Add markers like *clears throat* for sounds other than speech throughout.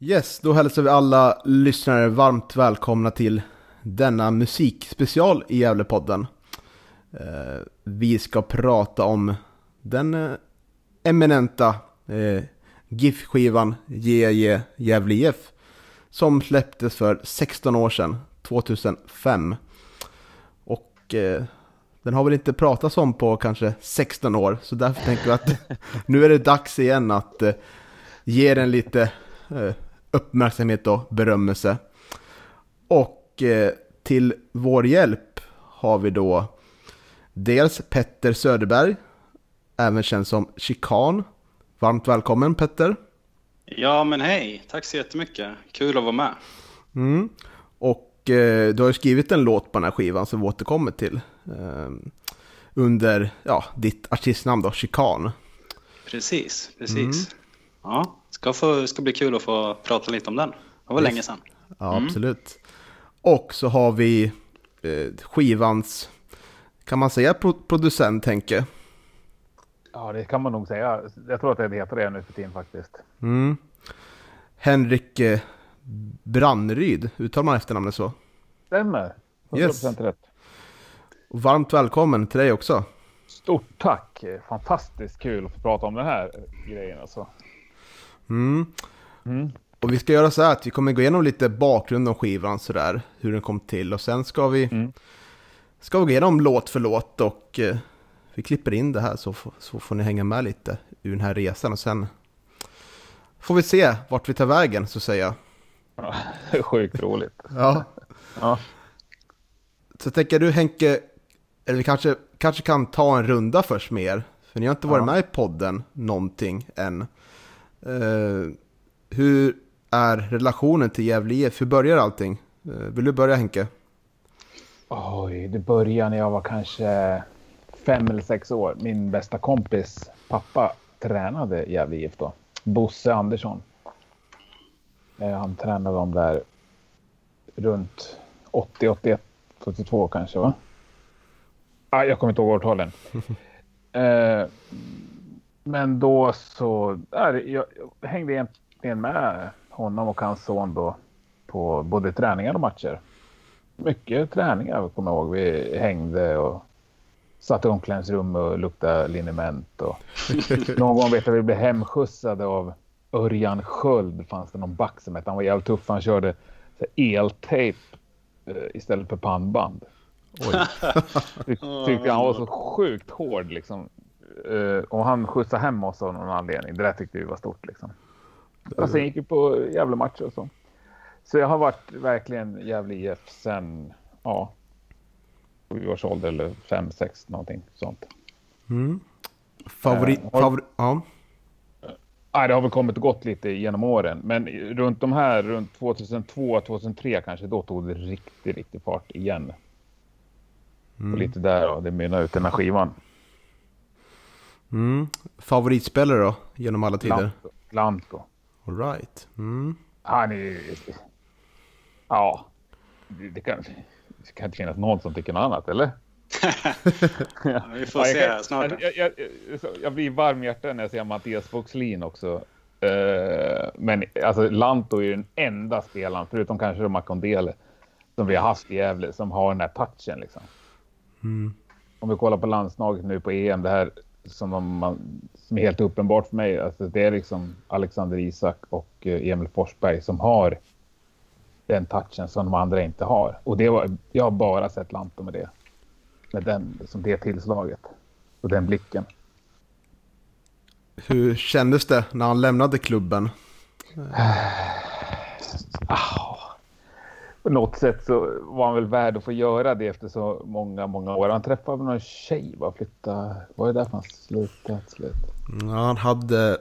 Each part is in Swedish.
Yes, då hälsar vi alla lyssnare varmt välkomna till denna musikspecial i Gävlepodden. Eh, vi ska prata om den eh, eminenta eh, GIF-skivan JJ Gävle IF som släpptes för 16 år sedan, 2005. Och eh, den har väl inte pratats om på kanske 16 år, så därför tänker vi att *laughs* nu är det dags igen att eh, ge den lite eh, uppmärksamhet och berömmelse. Och eh, till vår hjälp har vi då dels Petter Söderberg, även känd som Chikan. Varmt välkommen Petter! Ja men hej, tack så jättemycket. Kul att vara med. Mm. Och eh, du har ju skrivit en låt på den här skivan som vi återkommer till. Eh, under ja, ditt artistnamn då, Chikan. Precis, precis. Mm. Ja, ska, få, ska bli kul att få prata lite om den. Det var yes. länge sedan. Ja, mm. absolut. Och så har vi eh, skivans, kan man säga producent Henke? Ja, det kan man nog säga. Jag tror att det heter det nu för tiden faktiskt. Mm. Henrik eh, Brannryd, uttalar man efternamnet så? Stämmer, 100% yes. rätt. Och varmt välkommen till dig också. Stort tack! Fantastiskt kul att få prata om den här grejen alltså. Mm. Mm. Och vi ska göra så här att vi kommer gå igenom lite bakgrund om skivan sådär, hur den kom till och sen ska vi, mm. ska vi gå igenom låt för låt och eh, vi klipper in det här så, så får ni hänga med lite ur den här resan och sen får vi se vart vi tar vägen så att säga. Ja, *laughs* sjukt roligt. *laughs* ja. ja. Så tänker du Henke, eller vi kanske, kanske kan ta en runda först med er. För ni har inte varit ja. med i podden någonting än. Uh, hur är relationen till Gävle IF? Hur börjar allting? Uh, vill du börja Henke? Oj, det började när jag var kanske fem eller sex år. Min bästa kompis pappa tränade Gävle IF då. Bosse Andersson. Uh, han tränade dem där runt 80, 81, 82 kanske va? Ah, jag kommer inte ihåg årtalen. uh, *laughs* men då så, där, jag, jag hängde egentligen med honom och hans son då på både träningar och matcher. Mycket träningar kommer jag ihåg. Vi hängde och satt i omklädningsrum och luktade liniment. Och *laughs* någon gång vet jag vi blev hemskjutsade av Örjan Sköld. Fanns det någon back som hette. Han var jävligt tuff. Han körde eltejp eh, istället för pannband. Oj. *laughs* Tyckte han var så sjukt hård liksom. Uh, och han skjutsade hem oss av någon anledning. Det där tyckte vi var stort liksom. Och sen gick vi på jävla matcher och så. Så jag har varit verkligen Gävle IF sen, ja, sju års ålder eller fem, sex någonting sånt. Mm. Favorit, uh, favori, ja. Nej, det har väl kommit och gått lite genom åren. Men runt de här, runt 2002, 2003 kanske, då tog det riktigt, riktigt fart igen. Mm. Och lite där, ja, det mynnar ut den här skivan. Mm. Favoritspelare då, genom alla tider? Lanto. All right. Mm. Han är... Ja, det, det, kan, det kan inte finnas någon som tycker något annat, eller? *laughs* ja, vi får ja, se kan, snart. Jag, jag, jag, jag, blir varm hjärta när jag ser Mattias Voxlin också. Uh, men alltså Lanto är den enda spelaren, förutom kanske Makondele, som vi har haft i Gävle, som har den här touchen liksom. Mm. Om vi kollar på landslaget nu på EM, det här som, man, som är helt uppenbart för mig. Alltså det är liksom Alexander Isak och eh, Emil Forsberg som har den touchen som de andra inte har. Och det var, jag har bara sett Lanto med det. Med den, som det tillslaget. Och den blicken. Hur kändes det när han lämnade klubben? ah, på något sätt så var han väl värd att få göra det efter så många, många år. Han träffade någon tjej, var flytta, var det därför han slutade? Slut? Ja, han hade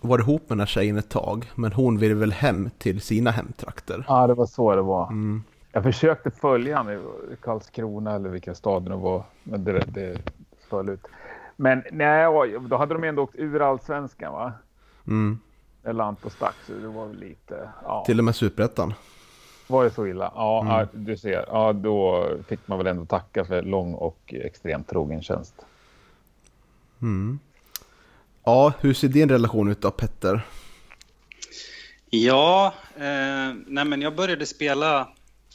varit ihop med den här tjejen ett tag, men hon ville väl hem till sina hemtrakter. Ja, det var så det var. Mm. Jag försökte följa honom i Karlskrona eller vilka staden det var, men det, det föll ut. Men nej, då hade de ändå åkt ur allsvenskan va? Mm. Lant och stack, så det var väl lite... Ja. Till och med superettan. Var det så illa? Ja, mm. du ser. Ja, då fick man väl ändå tacka för lång och extremt trogen tjänst. Mm. Ja, hur ser din relation ut då, Petter? Ja, eh, nej men jag började spela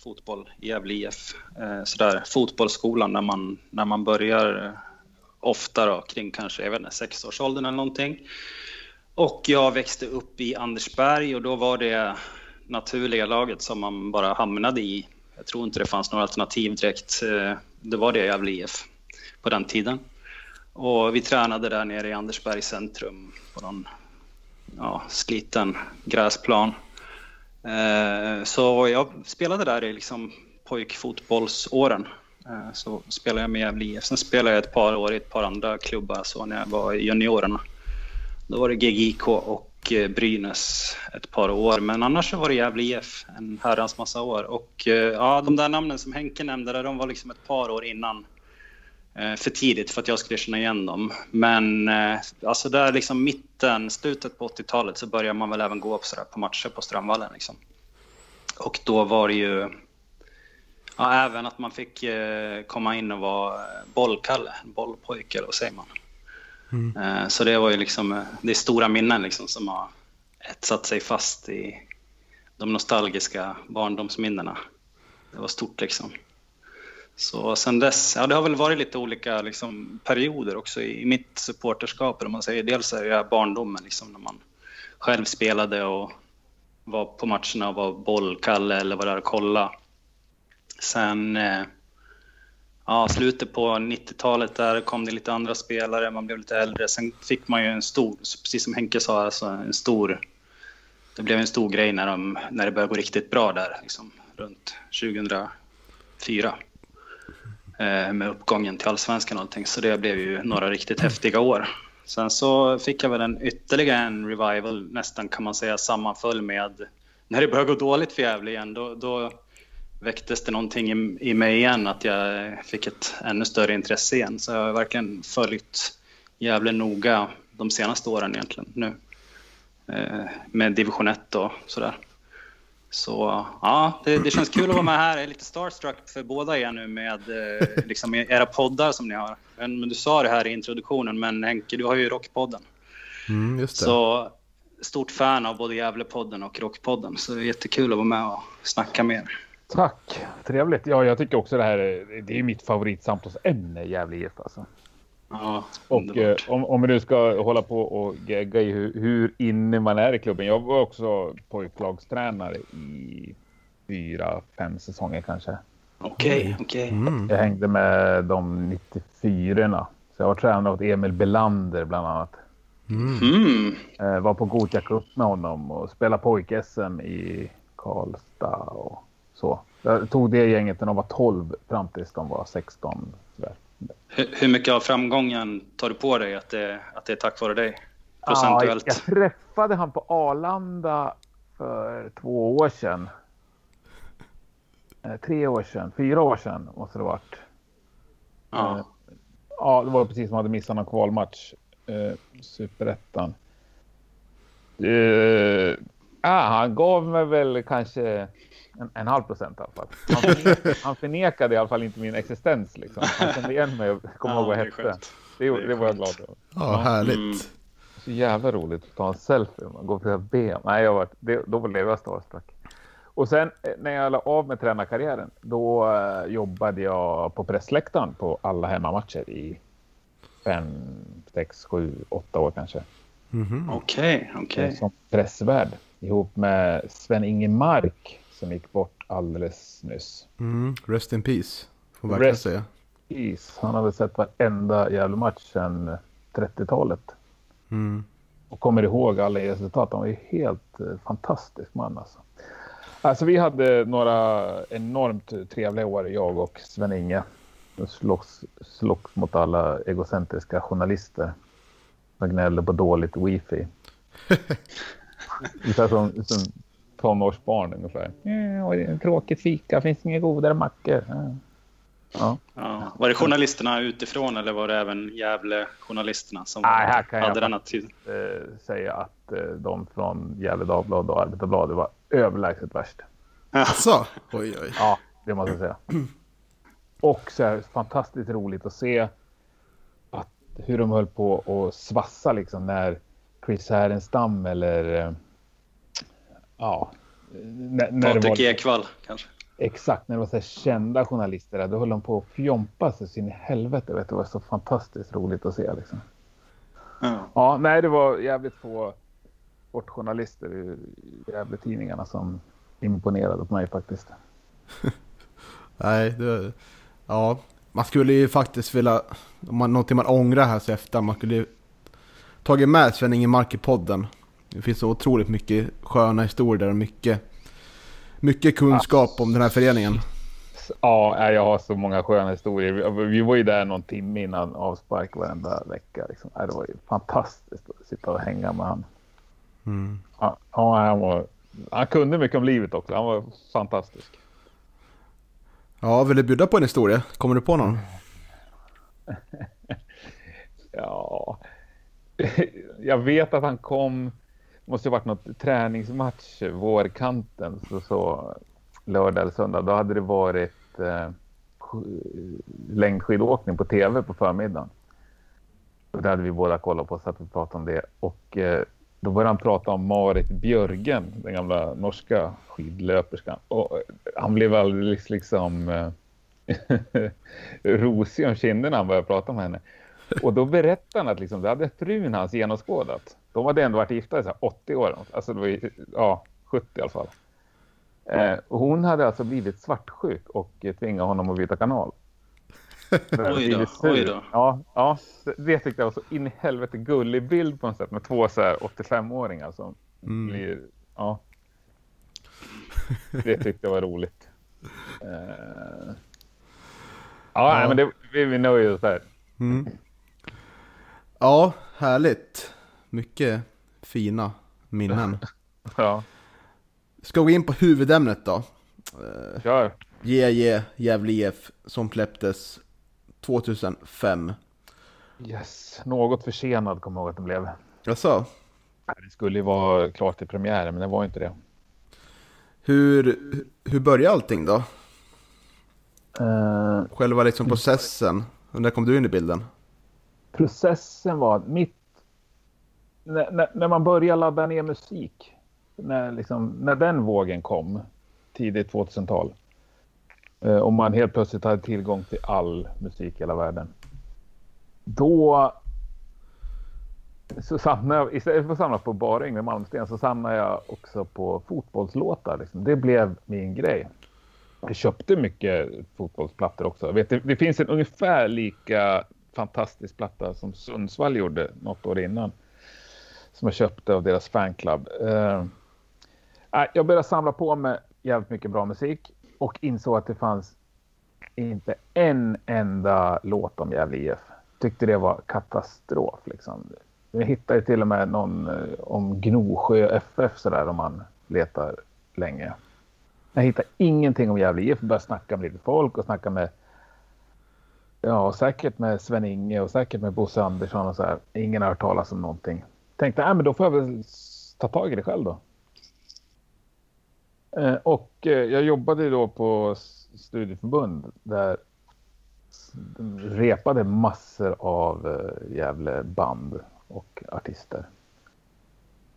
fotboll i Gävle IF. Eh, sådär, fotbollsskolan när man, när man börjar eh, ofta då, kring kanske jag vet inte, sexårsåldern eller någonting. Och jag växte upp i Andersberg och då var det naturliga laget som man bara hamnade i. Jag tror inte det fanns några alternativ direkt. Eh, det var det Gävle IF på den tiden. Och vi tränade där nere i Andersberg centrum på någon ja, sliten gräsplan. Eh, så jag spelade där i liksom pojkfotbollsåren. Eh, så spelade jag med Gävle IF. Sen spelade jag ett par år i ett par andra klubbar så när jag var i juniorerna. Då var det GGIK och Eh, Brynäs ett par år. Men annars så var det Gävle IF en herrans massa år. Och eh, ja, de där namnen som Henke nämnde där, de var liksom ett par år innan eh, för tidigt för att jag skulle känna igen dem. Men alltså där liksom mitten, slutet på 80-talet så började man väl även gå på, på matcher på Strömvallen. Liksom. Och då var det ju ja, även att man fick komma in och vara bollkalle, bollpojke eller vad säger man. Mm. Eh, så det var ju liksom, eh, det är stora minnen liksom som har etsat sig fast i de nostalgiska barndomsminnena. Det var stort liksom. Så sen dess, ja det har väl varit lite olika liksom, perioder också i, mitt supporterskap. Om man säger. Dels är det barndomen liksom, när man själv spelade och var på matcherna och var bollkalle eller var där och kolla. Sen eh, ja, slutet på 90-talet där kom det lite andra spelare, man blev lite äldre. Sen fick man ju en stor, precis som Henke sa, alltså en stor... Det blev en stor grej när, de, när det började gå riktigt bra där, liksom, runt 2004. Eh, med uppgången till allsvenskan och allting. Så det blev ju några riktigt häftiga år. Sen så fick jag väl en ytterligare en revival, nästan kan man säga sammanföll med när det började gå dåligt för Gävle igen. Då, då väcktes det någonting i, i mig igen, att jag fick ett ännu större intresse igen. Så jag har verkligen följt Gävle noga de senaste åren egentligen nu. Eh, med division 1 och sådär. Så ja, det, det, känns kul att vara med här. Jag är lite starstruck för båda er nu med eh, liksom era poddar som ni har. Men, men, du sa det här i introduktionen, men Henke, du har ju Rockpodden. Mm. Så stort fan av både Gävlepodden och Rockpodden. Så det är jättekul att vara med och snacka med er. Tack, trevligt. Ja, jag tycker också det här det är mitt favoritsamtalsämne, Gävle IF alltså. Ja, och eh, om, om vi nu ska hålla på och gegga i hur, hur inne man är i klubben. Jag var också pojklagstränare i fyra, fem säsonger kanske. Okej, okay, okej. Okay. Mm. Jag hängde med de 94 Så jag var tränare åt Emil Belander bland annat. Mm. mm. Eh, var på Gothia Cup med honom och spelade pojk-SM i Karlstad och så. Jag tog det gänget när de var 12 fram tills de var 16. Sådär. Hur, hur mycket av framgången tar du på dig att det, att det är tack vare dig? Procentuellt. Ja, jag träffade han på Arlanda för två år sedan. Eh, tre år sedan, fyra år sedan måste det ha varit. Ja. Eh, ja, det var precis som hade missat någon kvalmatch. Eh, Superettan. Eh, ah, han gav mig väl kanske en, en halv procent i alla fall. Han förnekade, han förnekade i alla fall inte min existens. Liksom. Han kände igen mig och kom ihåg vad jag hette. Det, det, det var jag glad över. Ja, härligt. Mm. Så jävla roligt att ta en selfie. Man går för ben. Nej, jag var, det, då blev jag starstruck. Och sen eh, när jag la av med tränarkarriären, då uh, jobbade jag på pressläktaren på alla hemmamatcher i fem, sex, sju, åtta år kanske. Mhm. Okej, okej. Okay, okay. Som pressvärd ihop med Sven-Inge Mark som gick bort alldeles nyss. Mm, rest in peace, får man verkligen rest säga. Peace. Han har väl sett varenda jävla match sedan 30-talet. Mm. Och kommer ihåg alla resultat. Han var ju helt eh, fantastisk man alltså. Alltså vi hade några enormt trevliga år, jag och Sven-Inge. Slogs, slogs mot alla egocentriska journalister. Som gnällde på dåligt wifi. *laughs* Ungefär som, som tonårsbarn ungefär. Mm, tråkigt fika, finns inga godare mackor. Ja. Ja. Var det journalisterna utifrån eller var det även Gävle-journalisterna som Nej, här kan hade jag den attityd? Äh, säga att äh, de från Gävle Dagblad och Arbetarbladet var överlägset värst. Alltså, oj oj. Ja, det måste jag säga. Och så här, fantastiskt roligt att se att hur de höll på att svassa liksom när Chris Härenstam eller Ja. Patrik Ekwall kanske? Exakt, när det var så kända journalister där, då höll de på att fjompa sig sin i helvete. Vet du, det var så fantastiskt roligt att se. Liksom. Ja. ja, nej, det var jävligt få sportjournalister i Gävle-tidningarna som imponerade på mig faktiskt. *laughs* nej, det, ja, man skulle ju faktiskt vilja, om man, någonting man ångrar här så efter, man skulle ju tagit med Sven Ingemark i podden. Det finns så otroligt mycket sköna historier och mycket, mycket kunskap om den här föreningen. Ja, jag har så många sköna historier. Vi var ju där någon timme innan avspark varenda vecka. Liksom. Det var ju fantastiskt att sitta och hänga med honom. Mm. Ja, han, var, han kunde mycket om livet också. Han var fantastisk. Ja, vill du bjuda på en historia? Kommer du på någon? *laughs* ja, *laughs* jag vet att han kom, det måste ha varit något träningsmatch, vårkanten, så, så lördag eller söndag. Då hade det varit eh, längdskidåkning på tv på förmiddagen. Och det hade vi båda kollat på så att vi pratade om det. Och eh, då började han prata om Marit Björgen, den gamla norska skidlöperskan. Och eh, han blev alldeles liksom eh, *laughs* rosig om kinderna när han började prata om henne. Och då berättade han att liksom, det hade frun hans genomskådat. De hade ändå varit gifta i så 80 år. Alltså det var ja, 70 i alla fall. Eh, hon hade alltså blivit svartsjuk och tvingade honom att byta kanal. *laughs* oj då, oj då. Ja, ja, det tyckte jag var så in i helvete gullig bild på något sätt med två så 85-åringar som mm. blir, ja. Det tyckte jag var roligt. Uh, ja, ja. men det, vi, vi nöjer oss där. Mm. Ja, härligt. Mycket fina minnen. *laughs* ja. Ska vi gå in på huvudämnet då? Kör. GG Gävle IF som släpptes 2005. Yes, något försenad kommer jag ihåg att den blev. Jaså? Det skulle ju vara klart till premiären, men det var inte det. Hur, hur började allting då? Uh, Själva liksom processen. När kom du in i bilden? Processen var mitt... När, när, när man började ladda ner musik. När, liksom, när den vågen kom, tidigt 2000-tal. Eh, och man helt plötsligt hade tillgång till all musik i hela världen. Då så samlade jag, istället för att samla på bara Yngwie Malmsteen så samlade jag också på fotbollslåtar. Liksom. Det blev min grej. Jag köpte mycket fotbollsplattor också. Vet, det, det finns en ungefär lika fantastisk platta som Sundsvall gjorde något år innan. Som jag köpte av deras fanclub. Uh, jag började samla på mig jävligt mycket bra musik och insåg att det fanns inte en enda låt om Gävle IF. Tyckte det var katastrof liksom. Jag hittade till och med någon eh, om Gnosjö FF sådär om man letar länge. Jag hittade ingenting om Gävle IF. Började snacka med lite folk och snacka med Ja, säkert med Sven-Inge och säkert med Bosse Andersson och så här. Ingen har hört talas om någonting. Tänkte, äh, men då får jag väl ta tag i det själv då. Eh, och eh, jag jobbade då på studieförbund där repade massor av eh, jävla band och artister.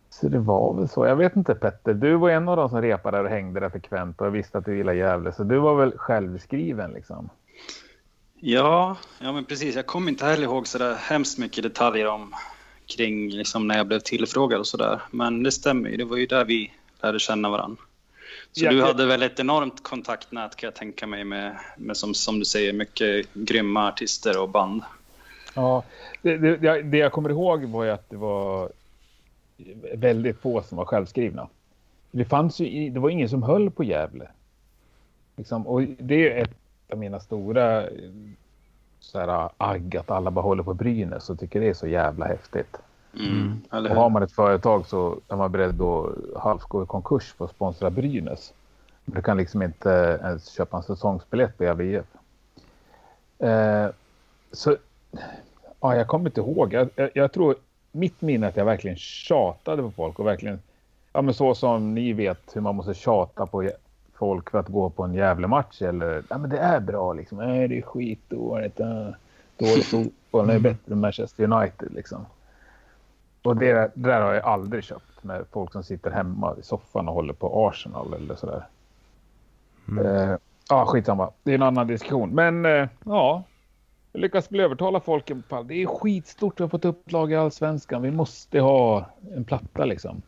Så det var väl så. Jag vet inte Petter, du var en av de som repade och hängde där frekvent och visste att du gillade Gävle. Så du var väl självskriven liksom? Ja, ja men precis. Jag kommer inte heller ihåg så där hemskt mycket detaljer om kring liksom när jag blev tillfrågad och sådär. Men det stämmer ju. Det var ju där vi lärde känna varandra. Så ja, du hade väl ett enormt kontaktnät kan jag tänka mig med, med som, som du säger, mycket grymma artister och band. Ja, det, det, det jag kommer ihåg var ju att det var väldigt få som var självskrivna. Det fanns ju, det var ingen som höll på Gävle. Liksom, och det är ett av mina stora så här, agg att alla bara håller på Brynäs och tycker det är så jävla häftigt. Mm, och har man ett företag så är man beredd att halvt gå i konkurs för att sponsra Brynäs. Du kan liksom inte ens köpa en säsongsbiljett på Gävle eh, Så ja, jag kommer inte ihåg. Jag, jag, jag, tror mitt minne är att jag verkligen tjatade på folk och verkligen ja, men så som ni vet hur man måste tjata på folk för att gå på en jävla match eller ja, men det är bra liksom. Nej, det är skitdåligt. Dålig fotboll. Det är bättre än Manchester United liksom. Och det, det där har jag aldrig köpt. med folk som sitter hemma i soffan och håller på Arsenal eller sådär. Mm. Eh, ja, skitsamma. Det är en annan diskussion. Men eh, ja, jag lyckas bli övertala folk. Det är skitstort. Vi har fått upplag i Allsvenskan. Vi måste ha en platta liksom.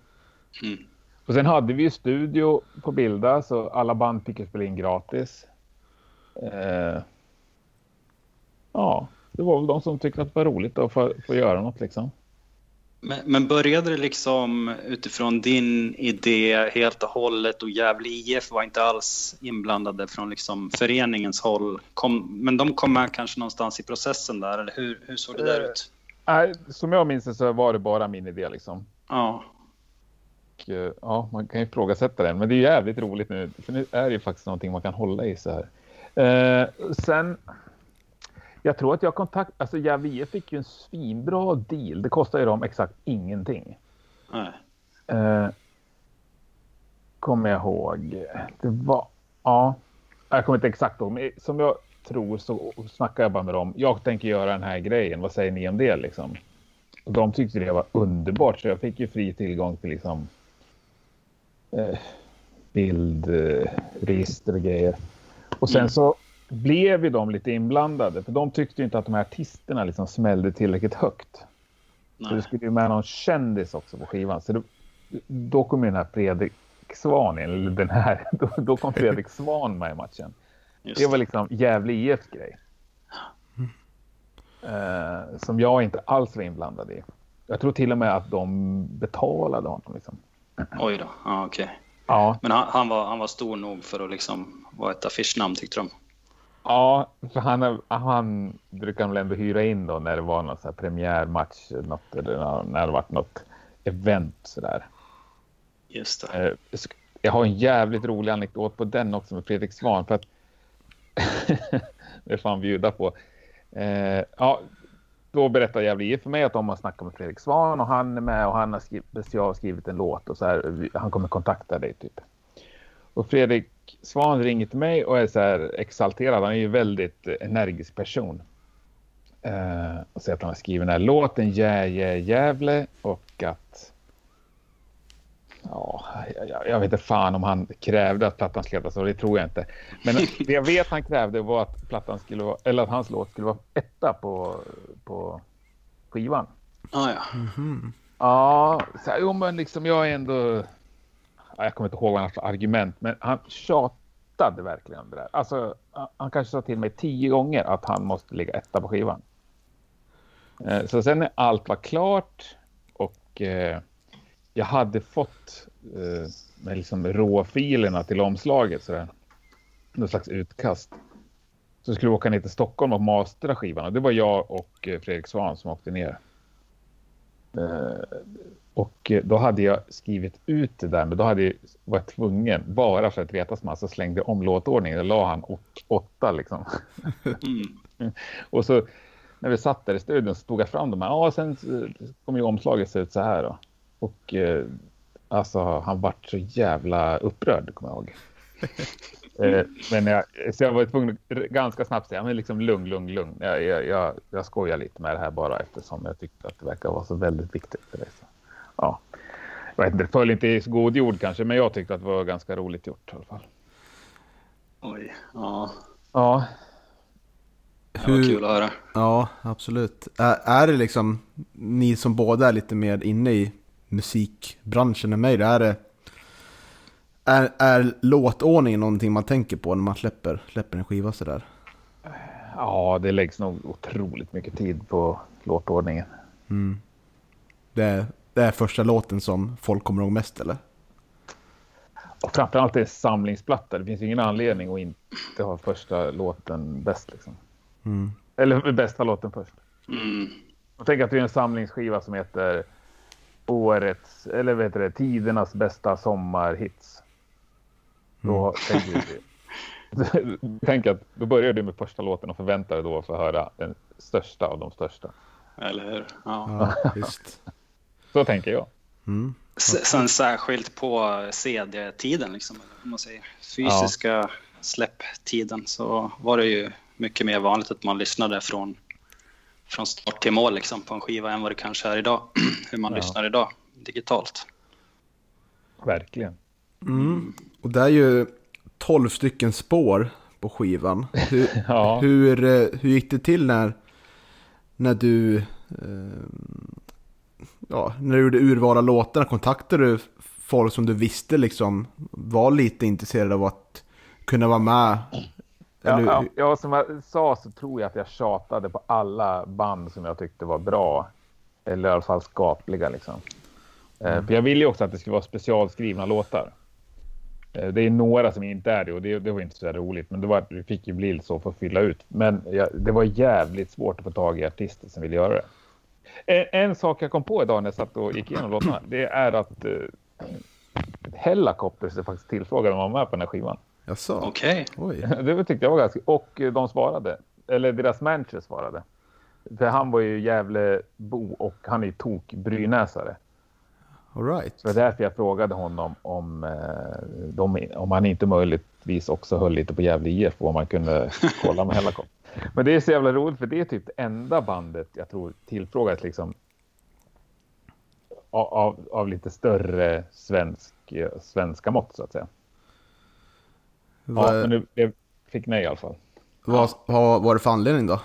Mm. Och sen hade vi ju studio på Bilda så alla band fick spela in gratis. Eh, ja, det var väl de som tyckte att det var roligt att få, få göra något liksom. Men, men, började det liksom utifrån din idé helt och hållet och Gävle IF var inte alls inblandade från liksom föreningens håll? Kom, men de kom med kanske någonstans i processen där, eller hur, hur såg det där eh, ut? Nej, som jag minns det så var det bara min idé liksom. Ja. Och, eh, ja, man kan ju ifrågasätta den, men det är jävligt roligt nu. För nu är det ju faktiskt någonting man kan hålla i så här. Eh, sen jag tror att jag kontakt... Alltså Javier fick ju en svinbra deal. Det kostar ju dem exakt ingenting. Nej. Eh, kommer jag ihåg. Det var... Ja. Jag kommer inte exakt ihåg. Men som jag tror så snackar jag bara med dem. Jag tänker göra den här grejen. Vad säger ni om det liksom? Och de tyckte det var underbart. Så jag fick ju fri tillgång till liksom... Eh, bildregister och grejer. Och sen mm. så blev ju de lite inblandade. För de tyckte inte att de här artisterna liksom smällde tillräckligt högt. Nej. Så det skulle ju med någon kändis också på skivan. Så då, då kom ju den här Fredrik Svan in, eller den här, *laughs* då, då kom Fredrik Svan med i matchen. Just det var liksom Gävle IFs grej. Mm. Uh, som jag inte alls var inblandad i. Jag tror till och med att de betalade honom. Liksom. *laughs* Oj då, ah, okej. Okay. Ja. Men han, han, var, han var stor nog för att liksom vara ett affischnamn tyckte de. Ja, för han, han brukar väl ändå hyra in då när det var någon så här premiärmatch något, eller när det varit något event sådär. Just det. Eh, jag har en jävligt rolig anekdot på den också med Fredrik Svan för att *laughs* det får han bjuda på. Eh, ja, då berättar Gävle för mig att de har snackat med Fredrik Svan och han är med och han har skrivit, skrivit en låt och så här, han kommer kontakta dig typ. Och Fredrik Svan ringer till mig och är så här exalterad. Han är ju väldigt energisk person. Eh, och säger att han har skrivit den här låten Jä, jä, Gävle och att ja, jag, jag, vet inte fan om han krävde att plattan skulle heta så, det tror jag inte. Men *laughs* det jag vet han krävde var att plattan skulle vara, eller att hans låt skulle vara etta på, på skivan. Ah, ja, mm -hmm. Ja, så här, jo men liksom jag är ändå jag kommer inte ihåg vad hans argument, men han tjatade verkligen det där. Alltså, han kanske sa till mig tio gånger att han måste ligga etta på skivan. Eh, så sen när allt var klart och eh, jag hade fått eh, liksom råfilerna till omslaget, sådär, någon slags utkast. Så skulle vi åka ner till Stockholm och mastra skivan. Och det var jag och Fredrik Svan som åkte ner. Och eh, då hade jag skrivit ut det där, men då hade jag varit tvungen, bara för att retas med, så slängde jag om låtordningen. Då la han åt, åtta liksom. Mm. *laughs* och så när vi satt där i studion så tog jag fram de här. Ja, sen kom ju omslaget se ut så här då. Och eh, alltså han vart så jävla upprörd, kommer jag ihåg. *laughs* eh, men jag, så jag var tvungen att ganska snabbt säga, men liksom lugn, lugn, lugn. Jag, jag, jag, jag skojar lite med det här bara eftersom jag tyckte att det verkar vara så väldigt viktigt för dig. Så ja, jag vet inte, det föll inte i god jord kanske, men jag tyckte att det var ganska roligt gjort i alla fall. Oj, ja. Ja. Det var kul att höra. Ja, absolut. Är, är det liksom, ni som båda är lite mer inne i musikbranschen än mig, är det är, är låtordningen någonting man tänker på när man släpper, släpper en skiva sådär? Ja, det läggs nog otroligt mycket tid på låtordningen. Mm. Det, det är första låten som folk kommer ihåg mest eller? Och framförallt är det samlingsplatta. Det finns ingen anledning att inte ha första låten bäst. Liksom. Mm. Eller bästa låten först. Mm. Jag tänker att det är en samlingsskiva som heter årets, eller vet det, tidernas bästa sommarhits. Mm. Då tänker du, *laughs* tänk att då börjar du med första låten och förväntar dig då att få höra den största av de största. Eller hur? Ja, ja just. Så tänker jag. Mm. Sen särskilt på CD-tiden, liksom, om man säger fysiska ja. släpptiden, så var det ju mycket mer vanligt att man lyssnade från, från start till mål liksom, på en skiva än vad det kanske är idag. *clears throat* Hur man ja. lyssnar idag digitalt. Verkligen. Mm. Och det är ju 12 stycken spår på skivan. Hur, *laughs* Ja. hur, eh, hur gick det till när, när du eh, ja, när du gjorde urval av låtarna? Kontaktade du folk som du visste liksom var lite intresserade av att kunna vara med? Ja, ja, ja, som jag sa så tror jag att jag tjatade på alla band som jag tyckte var bra. Eller i alla fall skapliga liksom. Eh, för jag ville ju också att det skulle vara specialskrivna låtar. Eh, det är några som inte är det och det, det var inte så roligt. Men det, var, det fick ju bli så för att fylla ut. Men jag, det var jävligt svårt att få tag i artister som ville göra det. En, en sak jag kom på idag när jag satt och gick igenom låtarna. Det är att eh, Hellacopters är faktiskt tillfrågade om att vara med på den här skivan. Jaså? Okej. Oj. *laughs* Det tyckte jag var ganska... Och eh, de svarade. Eller deras manager svarade. För han var ju jävla bo och han är ju tok-brynäsare. All right. Så det var därför jag frågade honom om, eh, de, om han inte möjligtvis också höll lite på Gävle IF och om man kunde *laughs* kolla med Hellacopter. Men det är så jävla roligt för det är typ det enda bandet jag tror tillfrågat liksom av, av, av lite större svensk, svenska mått så att säga. Ja, Vad, men det, det fick nej i alla fall. vad, vad var det för anledning då?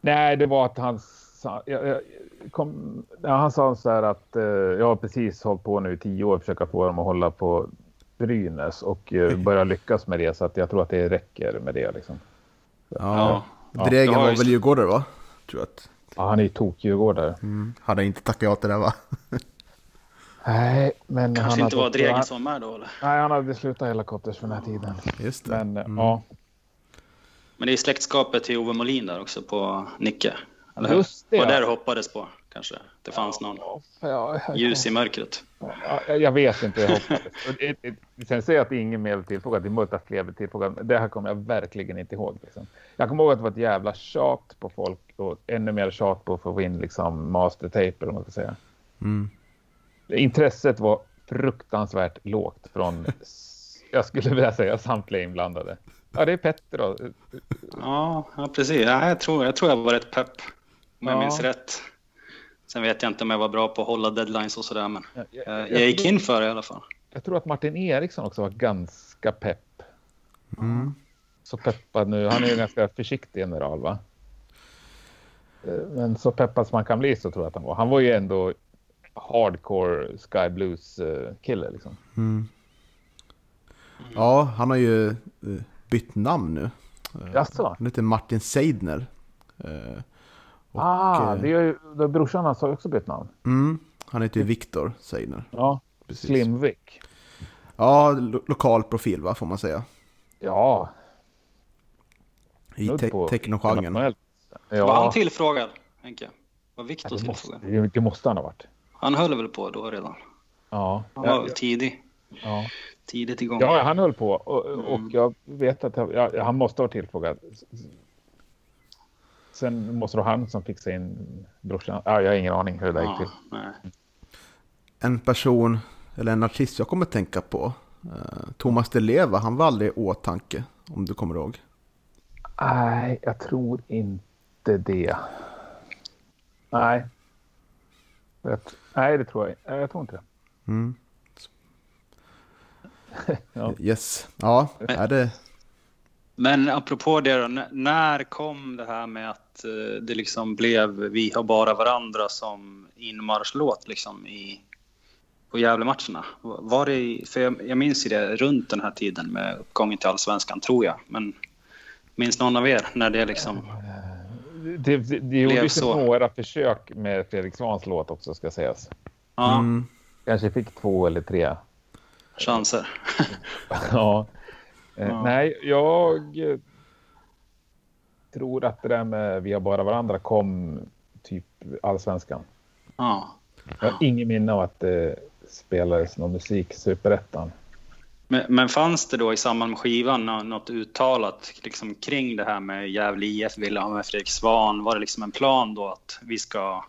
Nej, det var att han sa, jag, jag, kom, ja, han sa så här att eh, jag har precis hållit på nu i tio år och försöka få dem att hålla på Brynäs och eh, börja lyckas med det så att jag tror att det räcker med det liksom. Ja. Ja. Dregen Ja, var just väl det. djurgårdare va? Tror jag att. Ja, han är ju tokdjurgårdare. Mm. Hade inte tackat ja till det va? *laughs* Nej, men Kanske han inte var Dregen han- som var med då eller? Nej, han hade slutat helikopters för den här tiden. Just det. Men Mm. ja, Men det är släktskapet till Ove Molin där också på Nicke. Eller? Just det, var ja. där hoppades på kanske? Det fanns någon ja, ja, ljus i mörkret. Ja, jag vet inte. Jag hoppades. Och det- det- Sen säger jag att ingen mer tillfrågad. Det är möjligt att fler blev tillfrågade. Det här kommer jag verkligen inte ihåg. Liksom. Jag kommer ihåg att det var ett jävla tjat på folk och ännu mer tjat på att få in liksom, mastertape. Eller vad man ska säga. Mm. Intresset var fruktansvärt lågt från, *laughs* jag skulle vilja säga, samtliga inblandade. Ja, det är Petter då. Ja, ja precis. Ja, jag, tror, jag tror jag var rätt pepp. Om jag Ja. minns rätt. Sen vet jag inte om jag var bra på att hålla deadlines och sådär. Men Jag, jag, jag, jag gick in för det i alla fall. jag tror att Martin Eriksson också var ganska pepp. Mm. så peppad nu. Han är ju ganska försiktig general va? Eh, Men så peppad som man kan bli så tror jag att han var. Han var ju ändå hardcore Sky Blues eh, liksom. Mm. Ja, han har ju eh, bytt namn nu. Eh, Jaså? Han heter Martin Seidner. Och, ah, det är ju då brorsan hans har också bytt namn. mm, han heter ju Viktor Seidner. Ja, Precis. Slimvik. Ja, lo lokal profil va, får man säga. Ja, I te technogenren. internationellt. Var han Ja, tillfrågad, Henke? Var Ja, Viktor det, måste, tillfrågad? det måste han ha varit. Han höll väl på då redan? Ja, Han var ja, väl tidig. ja. Tidigt igång. ja han höll på och, och Mm. jag vet att jag, ja, han måste ha varit tillfrågad. Sen måste det vara han som fixade in brorsan. Ja, jag har ingen aning hur det där gick Ja, till. nej. En person, eller en artist jag kommer tänka på. Eh, Thomas Di Leva, han var aldrig i åtanke. Om du kommer ihåg. Nej, jag tror inte det. Nej. Jag, nej, det tror jag. Jag tror inte det. Mm. *laughs* Ja. Yes. Ja, är det... Men apropå det då, när kom det här med att eh, det liksom blev Vi har bara varandra som inmarschlåt liksom i, på Gävlematcherna? Var det, i- för jag, jag minns ju det runt den här tiden med uppgången till Allsvenskan, tror jag. Men minns någon av er när det liksom... Det, det, det gjordes ju så. några försök med Fredrik Svans låt också ska sägas. Ja, Mm. Kanske fick två eller tre. chanser. *laughs* ja. Eh, Ja. Nej, jag eh, tror att det där med Vi har bara varandra kom typ allsvenskan. Ja. Jag har ingen minne av att det spelades någon musik superettan. Men, men fanns det då i samband med skivan nå- något uttalat liksom kring det här med Gävle IF ville ha med Fredrik Svan? Var det liksom en plan då att vi ska,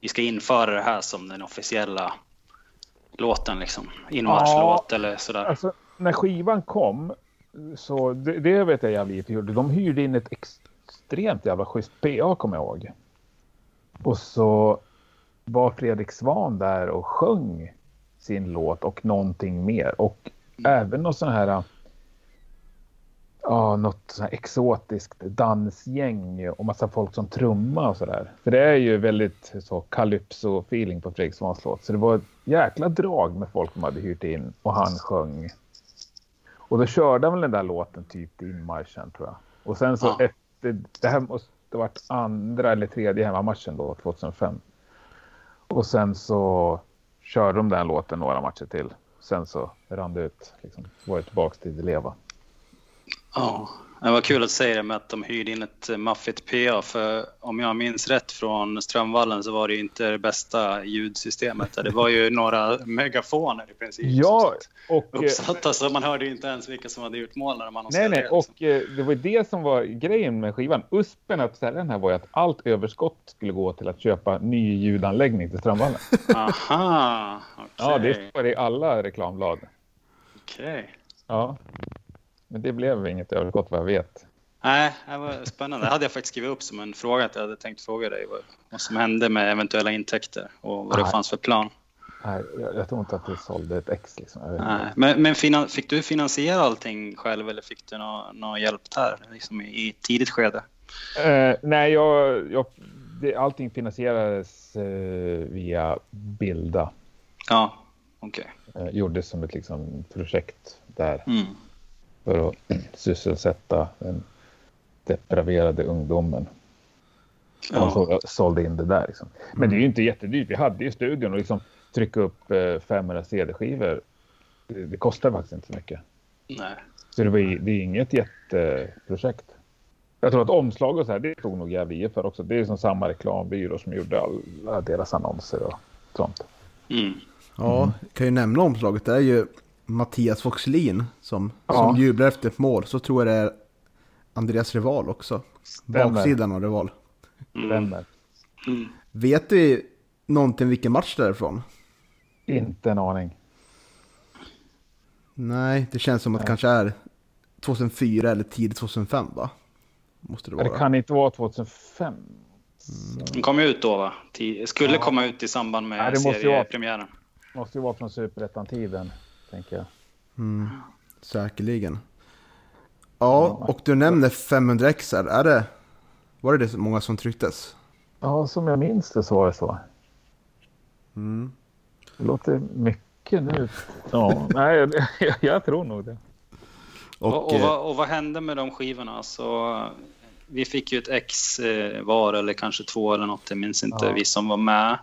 vi ska införa det här som den officiella låten liksom? Inmarschlåt eller sådär? Alltså, när skivan kom, så det, det vet jag Gävle IF gjorde. De hyrde in ett extremt jävla schysst PA kommer jag ihåg. Och så var Fredrik Svan där och sjöng sin låt och någonting mer. Och även något sån här ja, något sån här exotiskt dansgäng och massa folk som trummar och sådär. För det är ju väldigt så calypso-feeling på Fredrik Svans låt. Så det var ett jäkla drag med folk som hade hyrt in och han sjöng. Och då körde han väl den där låten typ in marschen tror jag. Och sen så Ja. efter, det här måste ha varit andra eller tredje hemmamatchen då, 2005. Och sen så körde de den låten några matcher till. Sen så rann det ut. Liksom. Var det tillbaka till det leva. Ja, det var kul att säga det med att de hyrde in ett eh, maffigt PA för om jag minns rätt från Strömvallen så var det inte det bästa ljudsystemet. Det var ju några megafoner i princip. Ja, och... eh, Uppsatta så man hörde ju inte ens vilka som hade gjort mål när man Nej, nej, liksom. och eh, det var ju det som var grejen med skivan. USPen att sälja den här var ju att allt överskott skulle gå till att köpa ny ljudanläggning till Strömvallen. *laughs* Aha, okej. Ja, det står i alla reklamblad. Okej. Ja. Men det blev inget överskott vad jag vet. Nej, det var spännande. Det hade jag faktiskt skrivit upp som en fråga att jag hade tänkt fråga dig vad, vad som hände med eventuella intäkter och vad det Nej. fanns för plan. Nej, jag, jag tror inte att det sålde ett ex. Liksom. Nej. Men, men finan, fick du finansiera allting själv eller fick du någon, någon hjälp där liksom i, i tidigt skede? Eh, nej, jag, jag, det, allting finansierades eh, via Bilda. Ja, okej. Eh, gjordes som ett liksom, projekt där Mm. För att sysselsätta den depraverade ungdomen. Och Ja. så sålde in det där. Liksom. Men det är ju inte jättedyrt. Vi hade ju studion och liksom trycka upp eh, 500 CD-skivor. Det, det kostar faktiskt inte så mycket. Nej. Så det, var, det är inget jätteprojekt. Jag tror att omslag och så här, det tog nog Gävle för också. Det är som samma reklambyrå som gjorde alla deras annonser och sånt. Mm. Ja, kan ju nämna omslaget. Det är ju Mattias Voxlin som, Ja. som jublar efter ett mål. Så tror jag det är Andreas Rival också. Stämmer. Baksidan av Rival. Stämmer. Mm. Vet vi någonting vilken match det är ifrån? Inte en aning. Nej, det känns som att det kanske är 2004 eller tidigt 2005 va? Måste det vara. Det kan inte vara 2005. Den kom ju ut då va? Skulle Ja. komma ut i samband med Ja, det måste ju vara- seriepremiären. Måste ju vara från Superettan-tiden, tänker jag. Mm, säkerligen. Ja, och du nämner 500 XR. Är det, var det det så många som trycktes? Ja, som jag minns det så var det så. Mm. Det låter mycket nu. Ja, *laughs* nej, jag, jag tror nog det. Och, Och, och, eh, vad, och vad hände med de skivorna? Så, vi fick ju ett ex eh, var eller kanske två eller något, jag minns inte, Ja. vi som var med.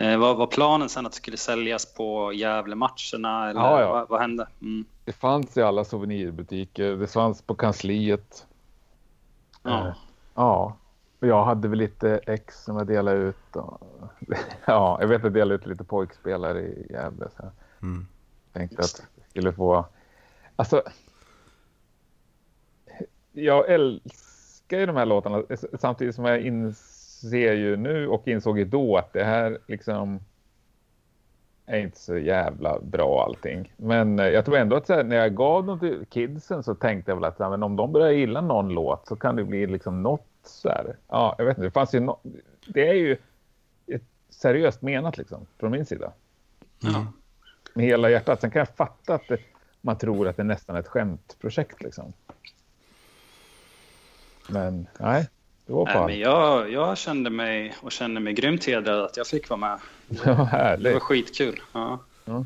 Eh, vad var planen sen att det skulle säljas på Gävle-matcherna? Eller Ja, ja. Vad, vad hände? Mm. Det fanns i alla souvenirbutiker. Det fanns på kansliet. Ja. Eh, Ja, och jag hade väl lite ex som jag delade ut. Och, *laughs* ja, jag vet att jag delade ut lite pojkspelare i Gävle. Så jag mm. tänkte att jag skulle få... Alltså... Jag älskar ju de här låtarna samtidigt som jag inser ju nu och insåg ju då att det här liksom är inte så jävla bra allting. Men eh, jag tror ändå att här, när jag gav dem till kidsen så tänkte jag väl att här, men om de börjar gilla någon låt så kan det bli liksom något så här. Ja, jag vet inte. Det fanns ju no Det är ju ett seriöst menat liksom från min sida. Ja. Med hela hjärtat. Sen kan jag fatta att det, man tror att det är nästan ett skämtprojekt liksom. Men nej, det var Nej, men jag, jag kände mig och känner mig grymt hedrad att jag fick vara med. *laughs* det var Det var skitkul. Ja. Ja.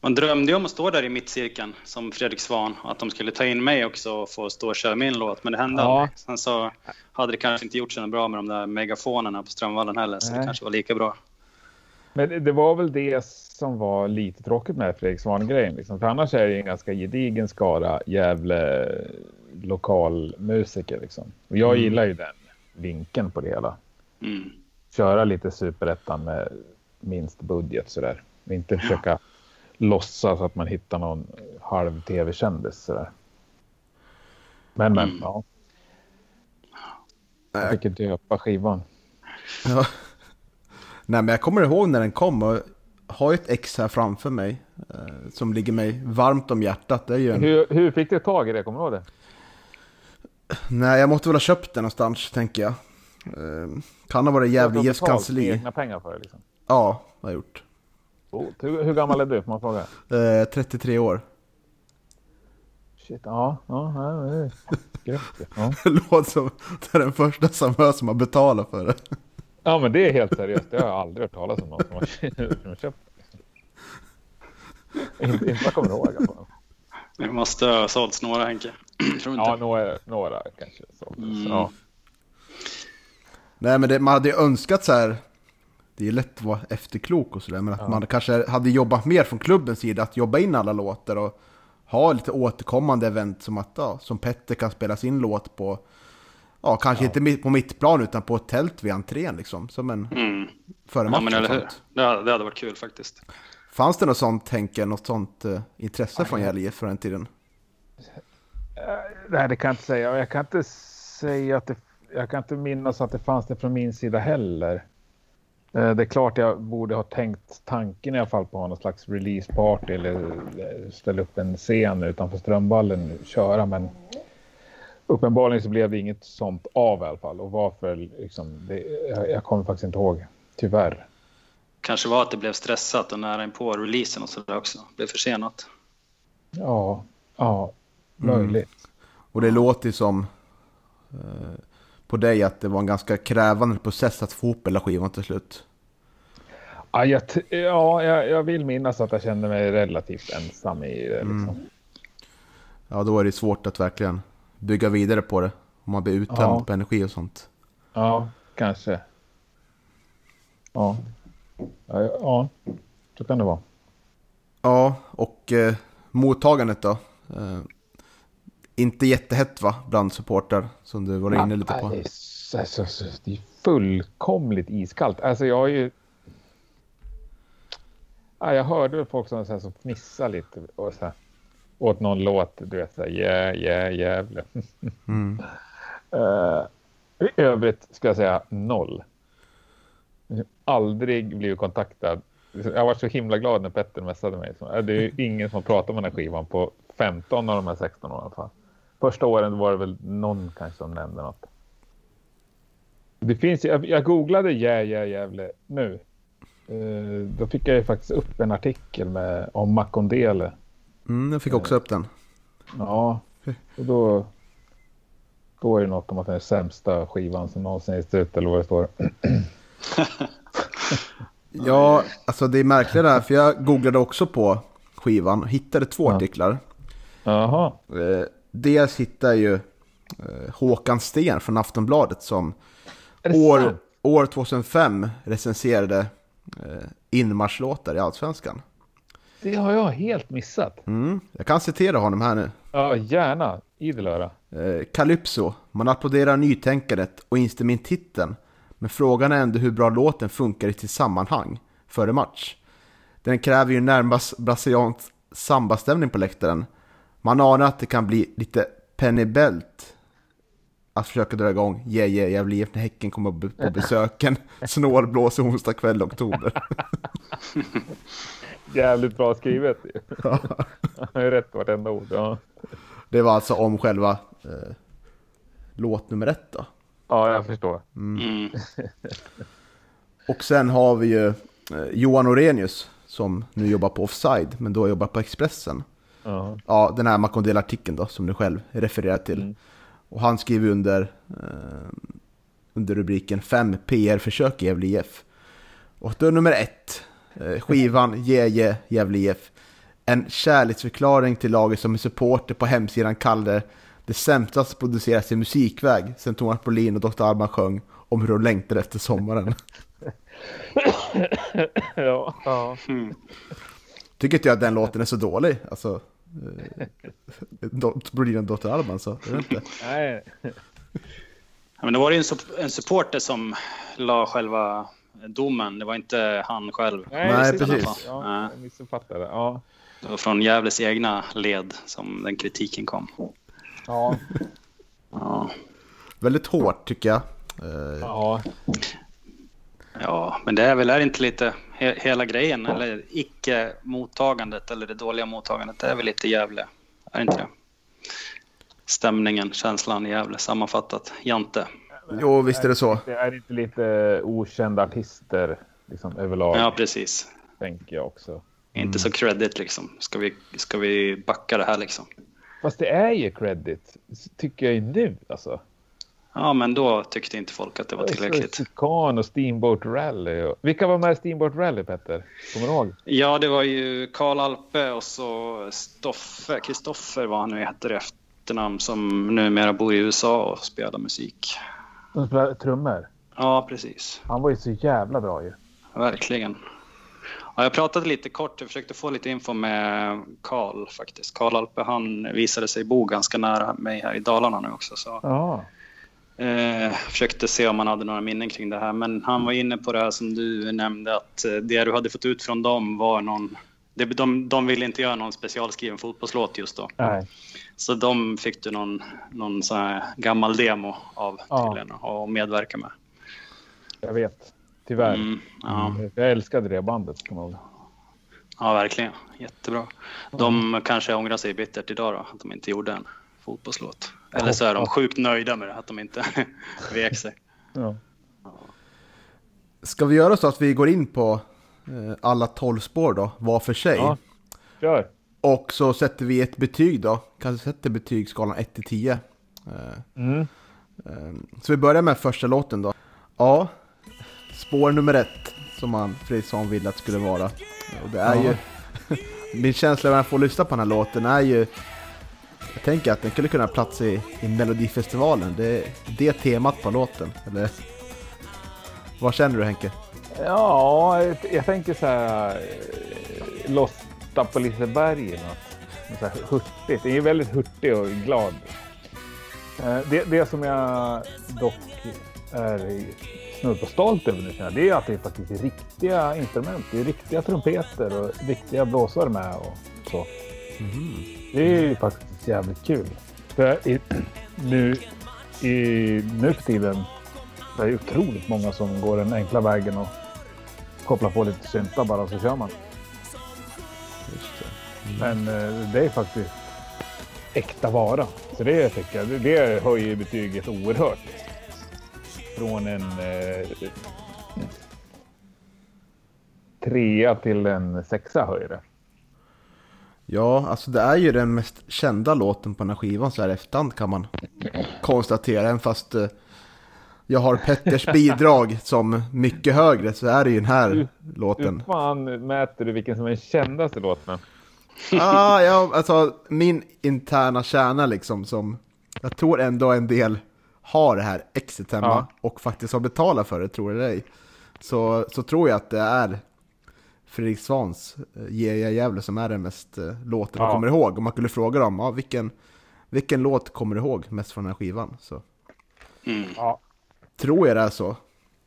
Man drömde ju om att stå där i mittcirkeln som Fredrik Svan och att de skulle ta in mig också och få stå och köra min låt. Men det hände Ja. aldrig. Sen så hade det kanske inte gjort så bra med de där megafonerna på Strömvallen heller, så det Nej. kanske var lika bra. Men det- var väl det som var lite tråkigt med Fredrik Svan-grejen. Liksom. För annars är det en ganska gedigen skara Gävle lokalmusiker. Liksom. Och jag Mm. gillar ju den vinkeln på det hela. Mm. Köra lite superettan med minst budget sådär. Och inte försöka låtsas att man hittar någon halv tv-kändis sådär. Men men, Mm. ja. Jag fick döpa skivan. Ja. Nej men jag kommer ihåg när den kom och har ett ex här framför mig. Eh, som ligger mig varmt om hjärtat. Det är ju en... Hur, hur fick du tag i det? Kommer du ihåg det? Nej jag måste väl ha köpt den någonstans tänker jag. Eh, kan ha varit Gävle Du IFs kansli. egna pengar för det liksom. Ja, har jag gjort. Coolt. Hur, hur gammal är du? Får man fråga? Eh, 33 år. Shit, ja. ja, ja det är grymt. Ja. Det *laughs* låter som det är den första som har betalat för det. Ja, men det är helt seriöst. Det har jag aldrig hört talas om någon som har köpt. inte, inte vad jag kommer ihåg. fall. Det måste ha sålts några Henke. *clears throat* Tror inte. Ja, några, några kanske. Så. Mm. Ja. Nej men det, man hade ju önskat så här. Det är lätt att vara efterklok och sådär. Men att Ja. man kanske hade jobbat mer från klubbens sida. Att jobba in alla låtar och ha lite återkommande event. Som att ja, som Petter kan spela sin låt på. Ja, kanske Ja. inte på mitt plan utan på ett tält vid entrén liksom. Som en Mm. före Ja, match men eller hur? Det hade, det hade varit kul faktiskt. Fanns det något sånt Henke? Något sånt eh, intresse från Gävle IF för den tiden? Eh, Nej, det kan jag inte säga. Jag kan inte säga att det... Jag kan inte minnas att det fanns det från min sida heller. Eh, Det är klart jag borde ha tänkt tanken i alla fall på någon slags releaseparty eller eh, ställa upp en scen utanför Strömballen och köra. Men uppenbarligen så blev det inget sånt av i alla fall. Och varför liksom, det, jag, jag kommer faktiskt inte ihåg. Tyvärr. Kanske var att det blev stressat och nära in på releasen och sådär också. Blev försenat. Ja, ja, Mm. möjligt. Och det låter som eh, på dig att det var en ganska krävande process att få ihop hela skivan till slut. Ja, jag, ja jag, jag vill minnas att jag kände mig relativt ensam i det. Liksom. Mm. Ja, då är det svårt att verkligen bygga vidare på det. Om man blir uttömd Ja. på energi och sånt. Ja, kanske. Ja. Ja, ja, så kan det vara. Ja, och eh, mottagandet då? Eh, inte jättehett va, bland supportrar som du var inne lite på. Det är, det fullkomligt iskallt. Alltså jag har ju... Ja, jag hörde folk som, så här, som fnissade lite och så här, åt någon låt. Du vet, så här, yeah, yeah, Gävle. Mm. *laughs* Eh, I övrigt ska jag säga noll. Aldrig blivit kontaktad. Jag var så himla glad när Petter messade mig. Eh, Det är ju *laughs* ingen som har pratat om den här skivan på 15 av de här 16 åren. Första åren var det väl någon kanske som nämnde något. Det finns, jag, jag googlade Yeah Yeah Gävle nu. Eh, då fick jag ju faktiskt upp en artikel med, om Makondele. Mm, jag fick också upp den. Ja, och då, då är det något om att den är sämsta skivan som någonsin getts ut eller vad det står. *clears throat* Ja, alltså det är märkligt det här, för jag googlade också på skivan och hittade två Ja. artiklar. Jaha, Eh, dels hittade jag ju eh, Håkan Sten från Aftonbladet som år, sant? år 2005 recenserade eh, inmarschlåtar i Allsvenskan. Det har jag helt missat. Mm, jag kan citera honom här nu. Ja, gärna. Idel öra. Eh, Calypso, man applåderar nytänkandet och instämmer i titeln. Men frågan är ändå hur bra låten funkar i sitt sammanhang före match. Den kräver ju närmast brasiliansk sambastämning på läktaren. Man anar att det kan bli lite Penny Belt att försöka dra igång Yeah Yeah Gävle IF när Häcken kommer på *laughs* besöken. Snålblåser onsdag kväll i oktober. *laughs* Jävligt bra skrivet. Jag har ju rätt vartenda ord. Ja. Det var alltså om själva eh, låt nummer ett då. ja, jag förstår. Mm. *laughs* Och sen har vi ju eh, Johan Orenius som nu jobbar på Offside, men då jobbar på Expressen. Ja. Ja, den här Makondel-artikeln då, som du själv refererar till. Mm. Och han skriver under, eh, under rubriken 5 PR-försök i Gävle IF. Och då nummer ett, eh, skivan *laughs* Yeah Gävle IF. En kärleksförklaring till laget som en supporter på hemsidan kallade det sämsta som produceras i musikväg sen Thomas Brolin och Dr. Alban sjöng om hur de längtade efter sommaren. *coughs* ja. ja. Mm. Tycker inte jag att den låten är så dålig. Alltså. Brolin och Dr. Alban så, jag vet inte. *laughs* Nej. Ja, men det var ju en, en supporter som la själva domen. Det var inte han själv. Nej, precis. precis. Ja, jag missuppfattade. Ja. Det var från Gävles egna led som den kritiken kom. Ja. Ja, Väldigt hårt tycker jag. Eh, ja. ja men det är väl är det inte lite he, hela grejen eller icke-mottagandet eller det dåliga mottagandet. Det är väl lite Gävle, är det inte det? Stämningen, känslan i Gävle sammanfattat. Jante. Jo, visst är det så. Det är inte lite okända artister liksom, överlag. Ja, precis. tänker jag också. Inte så credit liksom. Ska vi, ska vi backa det här liksom? Fast det är ju credit, tycker jag ju nu alltså. Ja, men då tyckte inte folk att det var tillräckligt. *laughs* Sikan och Steamboat Rally. Och... Vilka var med i Steamboat Rally, Petter? Kommer du ihåg? Ja, det var ju Karl Alpe och så Stoffe, Kristoffer vad han nu heter efternamn, som numera bor i USA och spelar musik. De spelar trummor? Ja, precis. Han var ju så jävla bra ju. Verkligen. Ja, jag pratade lite kort, jag försökte få lite info med Karl faktiskt. Karl Alpe, han visade sig bo ganska nära mig här i Dalarna nu också. Så. Ja. Eh, försökte se om han hade några minnen kring det här, men han var inne på det här som du nämnde att eh, det du hade fått ut från dem var någon... De, de, de ville inte göra någon specialskriven fotbollslåt just då. Nej. Så de fick du någon, någon gammal demo av Ja. tydligen och medverka med. Jag vet. Tyvärr. Mm, ja, Jag älskade det bandet. Ja, verkligen. Jättebra. De kanske ångrar sig bittert idag då, att de inte gjorde en fotbollslåt. Eller så är de sjukt nöjda med det, att de inte *laughs* vek sig. Ja. Ska vi göra så att vi går in på eh, alla 12 spår då, var för sig? ja. Kör. Och så sätter vi ett betyg då. Kanske sätter betygsskalan 1 till 10. Eh, Mm. eh, Så vi börjar med första låten då. Ja, spår nummer ett som man Fredriksson ville att det skulle vara. Och det är Ja. ju... *laughs* Min känsla när jag får lyssna på den här låten är ju... Jag tänker att den skulle kunna ha plats i, i Melodifestivalen. Det är det temat på låten. Eller? Vad känner du Henke? Ja, jag, jag tänker så här. eh, Losta på Liseberg eller något. Så här hurtigt. Det är väldigt hurtig och glad. Eh, Det, det som jag dock är snudd på stolt över nu, det är att det är faktiskt är riktiga instrument. Det är riktiga trumpeter och riktiga blåsare med och så. Det är ju faktiskt jävligt kul. För i, *clears throat* nu, i, nu för tiden det är otroligt många som går den enkla vägen och kopplar på lite syntar bara så kör man. Det. Men eh, det är faktiskt äkta vara. Så det tycker jag, det höjer betyget oerhört. Från en eh, trea till en sexa höjer det. Ja, alltså det är ju den mest kända låten på den här skivan så här efterhand kan man konstatera. Även fast eh, jag har Petters bidrag som mycket högre så är det ju den här Hur låten. fan mäter du vilken som är den kändaste låten? Ah, ja, *laughs* alltså min interna kärna liksom som jag tror ändå en del har det här exet hemma Ja. och faktiskt har betalat för det, tror det eller ej. Så, så tror jag att det är Fredrik Svans eh, Ge jag Gävle som är den mest eh, låten man Ja. kommer ihåg. Om man skulle fråga dem, ja, vilken, vilken låt kommer du ihåg mest från den här skivan? Så Mm. Ja. tror jag det är så.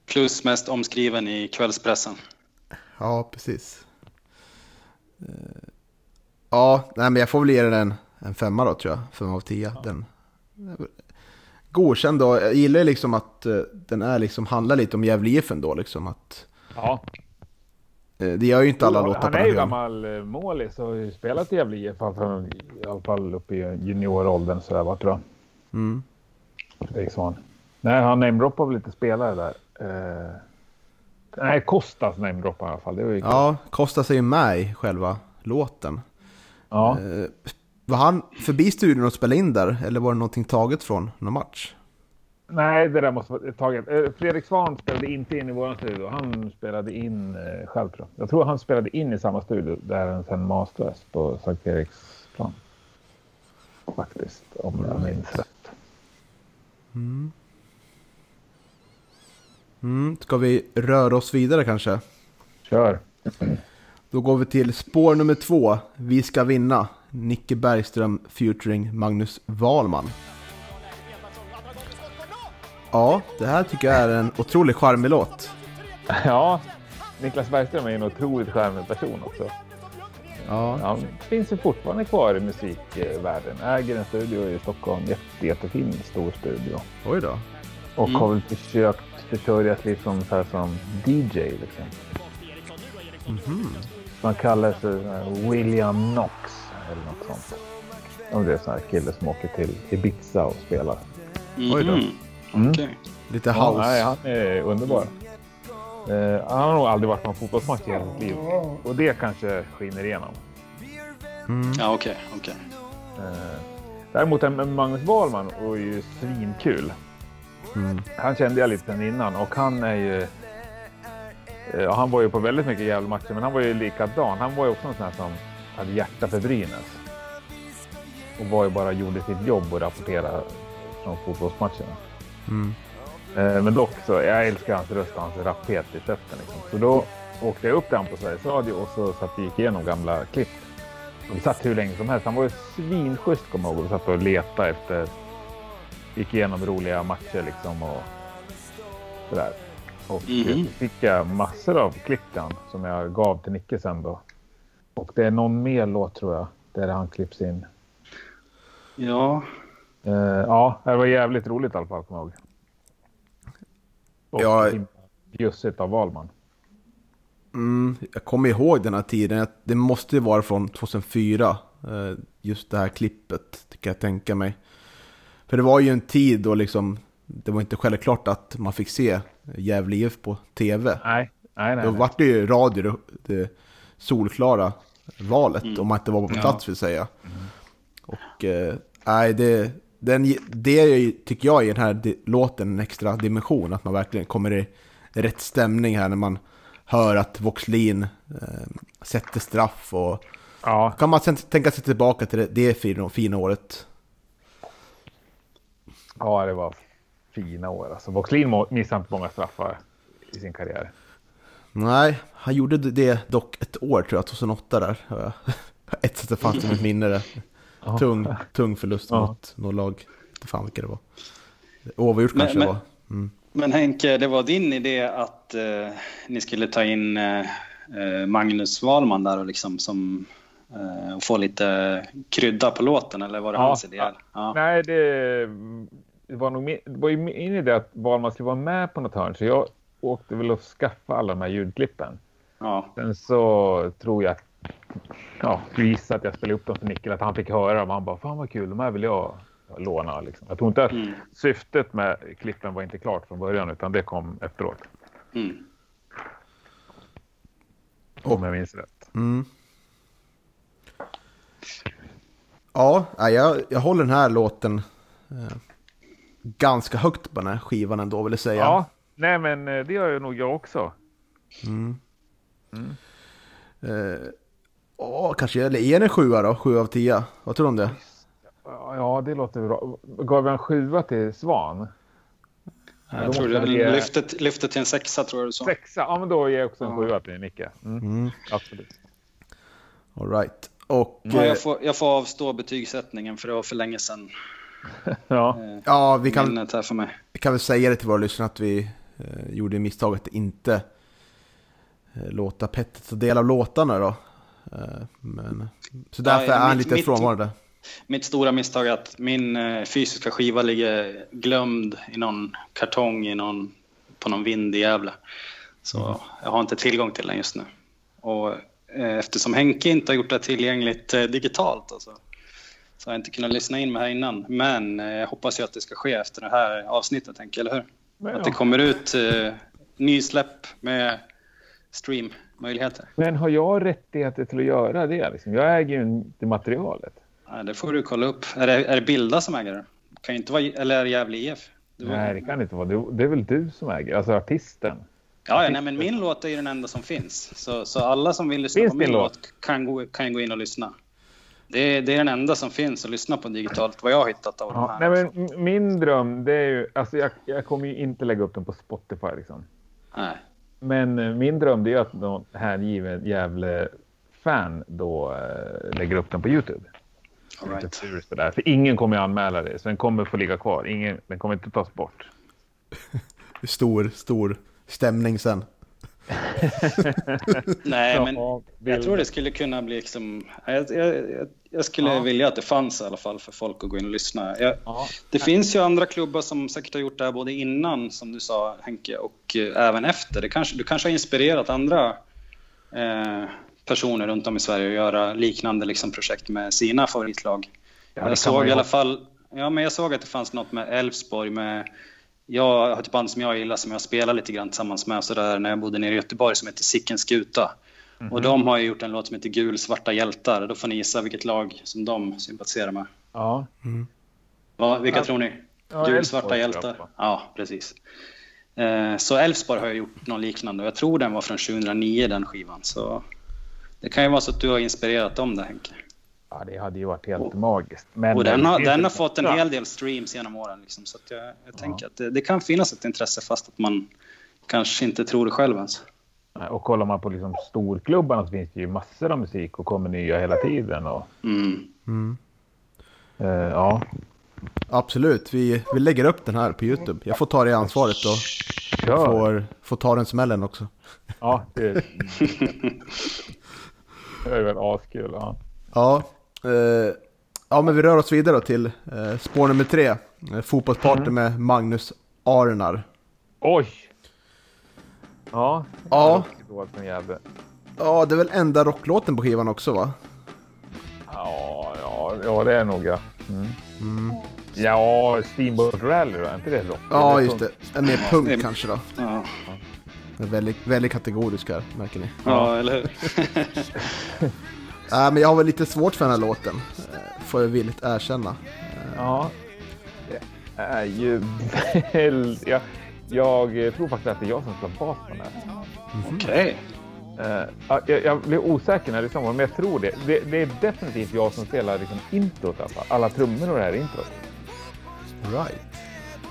Plus mest omskriven i kvällspressen. Ja, precis. Eh, Ja, nej men jag får väl ge den en, en femma då tror jag. Femma av tio. Den, godkänd då. Jag gillar liksom att den är liksom, handlar lite om Gävle IF ändå liksom. Att, ja. Eh, det gör ju inte alla låtar Han på är den ju skivan. gammal eh, målis och har ju spelat i Gävle IF. alltså, I alla fall uppe i junioråldern så där, vad tror jag. Mm. Fredrik Svahn. Nej, han namedroppar väl lite spelare där. Eh, nej, Kostas namedroppar i alla fall. Det var ju. Ja, Kostas är ju med i själva låten. ja. Eh, var han förbi studion och spelade in där? Eller var det någonting taget från någon match? Nej, det där måste vara taget. Eh, Fredrik Svahn spelade inte in i våran studio. Han spelade in eh, själv tror jag. Jag tror han spelade in i samma studio där den sen masterades på Sankt Eriksplan. Faktiskt, om jag minns rätt. Mm. Mm. Ska vi röra oss vidare kanske? Kör. Då går vi till spår nummer två. Vi ska vinna. Nicke Bergström featuring Magnus Wahlman. Ja, det här tycker jag är en otroligt charmig låt. Ja, Niklas Bergström är en otroligt charmig person också. Ja, Han finns ju fortfarande kvar i musikvärlden. Äger en studio i Stockholm. Jätte, jättefin stor studio. oj då. Och Mm. har väl försökt försörja sig som, så här, som DJ. Liksom. Mhm. Man kallar sig William Knox eller något sånt. Om det är en sån här kille som åker till Ibiza och spelar. Oj då. Mm. Okej. Lite Ja, house. nej, han är underbar. Eh, han har nog aldrig varit på en fotbollsmatch i hela sitt liv. Och det kanske skiner igenom. Mm. Ja, okej, okej. Eh, däremot en Magnus Wahlman var ju svinkul. Mm. Han kände jag lite sen innan och han är ju... eh, han var ju på väldigt mycket jävla matcher, men han var ju likadan. Han var ju också en sån här som hade hjärta för Brynäs. Och var ju bara gjorde sitt jobb och rapporterade från fotbollsmatcherna. Mm. Men dock så, jag älskar hans röst och hans rapphet i käften. Liksom. Så då åkte jag upp till honom på Sveriges Radio och så satt vi gick igenom gamla klipp. Och vi satt hur länge som helst. Han var ju svinschysst kommer jag ihåg. Vi satt och letade efter, gick igenom roliga matcher liksom och sådär. Och eh, fick jag massor av klipp till han som jag gav till Nicke sen då. Och det är någon mer låt tror jag, där han klipps in. Ja, Eh, ja, det var jävligt roligt i alla fall kommer jag ihåg. Och Ja. bjussigt av Wahlman. Mm, jag kommer ihåg den här tiden. Det måste ju vara från 2004. eh, Just det här klippet, kan jag tänka mig. För det var ju en tid då liksom, det var inte självklart att man fick se Gävle IF på TV. Nej, nej, nej. Då nej. vart det ju radio det, solklara valet, Mm. om man inte var på Ja. plats vill säga. Och eh, nej, det, den, det tycker jag i den här låten en extra dimension, att man verkligen kommer i rätt stämning här när man hör att Voxlin eh, sätter straff och Ja, kan man sen tänka sig tillbaka till det, det fina, fina året. ja, det var fina år. Alltså, Voxlin missade inte många straffar i sin karriär. Nej, han gjorde det dock ett år tror jag, 2008 där. *laughs* Etsat det fanns i mitt minne det. Ja. Tung, tung förlust Ja. mot något lag. Inte fan vilka det var. Oavgjort Men- kanske men- det var. Mm. Men Henke, det var din idé att eh, ni skulle ta in eh, eh, Magnus Wahlman där och liksom som eh, och få lite krydda på låten eller var det Ja. hans idé? Ja. Nej, det, det var nog min, det var ju min idé att Wahlman skulle vara med på något hörn. Så jag åkte väl och skaffa alla de här ljudklippen. Ja. Sen så tror jag, ja, gissar att jag spelade upp dem för Nickel, att han fick höra dem. Han bara, fan vad kul, de här vill jag låna. Liksom. Jag tror inte att Mm. syftet med klippen var inte klart från början, utan det kom efteråt. Mm. Om jag minns rätt. Mm. Ja, jag, jag håller den här låten eh, ganska högt på den här skivan ändå vill jag säga. Ja, nej men eh, det gör ju nog jag också. Mm. Eh, åh, kanske jag är en sjua då? Sju av tio? Vad tror du om det? Ja, det låter bra. Gav jag en sjua till Svan? Jag tror jag du ge- lyfte, lyfte till en sexa tror jag du sa. Sexa? Ja, men då ger jag också en Ja. sjua till Nicke. Mm, Mm. absolut. All right. Och Ja, eh, jag, får, jag får avstå betygssättningen för det var för länge sedan. *laughs* Ja, Eh, ja, vi kan, här för mig. vi kan väl säga det till våra lyssnare att vi eh, gjorde misstaget att inte eh, låta Petter ta del av låtarna då. Eh, men, så därför Ja, är han mitt- lite frånvarande. Mitt stora misstag är att min eh, fysiska skiva ligger glömd i någon kartong i någon, på någon vind i Gävle. Så jag har inte tillgång till den just nu. Och eh, eftersom Henke inte har gjort det tillgängligt digitalt alltså, så har jag inte kunnat lyssna in mig här innan. Men jag hoppas ju att det ska ske efter det här avsnittet, Henke, eller hur? men, Att det ja. kommer ut eh, nysläpp med streammöjligheter. men har jag rättigheter till att göra det? Liksom? Jag äger ju inte materialet. Ja, det får du kolla upp. Är det, är det Bilda som äger det? Kan inte vara, eller är det Gävle IF? Var- Nej, det kan det inte vara. Det, det är väl du som äger, alltså artisten. Ja, ja nej, men min låt är ju den enda som finns. Så, så alla som vill lyssna Finns på min din låt kan gå, kan gå in och lyssna. Det är, det är den enda som finns att lyssna på digitalt, vad jag har hittat av de Ja, här. nej, men min dröm, det är ju, alltså jag, jag kommer ju inte lägga upp den på Spotify liksom. Nej. Men eh, min dröm det är att någon hängiven jävla fan då eh, lägger upp den på Youtube. All right. För ingen kommer anmäla det, så den kommer få ligga kvar. Ingen, den kommer inte tas bort. *laughs* Stor, stor stämning sen. *laughs* Nej, men Ja, jag tror det skulle kunna bli liksom... Jag, jag, jag- skulle Ja. vilja att det fanns i alla fall för folk att gå in och lyssna. Jag, Ja. det finns ju andra klubbar som säkert har gjort det här både innan, som du sa Henke, och eh, även efter. Det kanske, du kanske har inspirerat andra eh, personer runt om i Sverige att göra liknande liksom, projekt med sina favoritlag. Ja, jag såg i alla fall, ja men jag såg att det fanns något med Elfsborg med jag har ett band som jag gillar som jag spelar lite grann tillsammans med så där, när jag bodde nere i Göteborg som heter Sicken Skuta. Mm -hmm. Och de har ju gjort en låt som heter Gul svarta hjältar. Då får ni gissa vilket lag som de sympatiserar med. Ja. Mm. Va, vilka ja. tror ni? Ja, Gul svarta hjältar? Ja, precis. Eh, så Elfsborg har jag gjort någon liknande och jag tror den var från 2009 den skivan. Så det kan ju vara så att du har inspirerat dem där Henke. Ja, det hade ju varit helt och, magiskt. Men och den har, den har fått en hel del streams genom åren. Liksom, så jag, jag ja. tänker att det, det, kan finnas ett intresse fast att man kanske inte tror det själv ens. Och kollar man på liksom storklubbarna så finns det ju massor av musik och kommer nya hela tiden. Och, mm. Mm. Uh, ja. Absolut, vi, vi lägger upp den här på Youtube. Jag får ta det ansvaret och får, får ta den smällen också. Ja, det, *laughs* det är väl askul. Ja. Ja, eh, ja, men vi rör oss vidare till eh, spår nummer tre. Eh, fotbollsparty mm. med Magnus Arnar. Oj! Ja, ja. Ja, det är väl enda rocklåten på skivan också va? Ja, ja, ja det är nog ja. Mm. Mm. Ja, Steamboat Rally då, är inte det rock? Ja, just det. En mer punk kanske då. Ja. Väldigt, väldigt kategorisk här, märker ni. Ja, eller hur? *laughs* Äh, men jag har väl lite svårt för den här låten, eh, får jag villigt erkänna. Ja, det är ju väldigt... Jag, jag tror faktiskt att det är jag som spelar bas på den här. Mm. Okej. Okay. Uh, eh, jag, jag blev osäker när det sa men jag tror det. det. det. är definitivt jag som spelar liksom introt, alltså. alla trummor och det här introt. Right.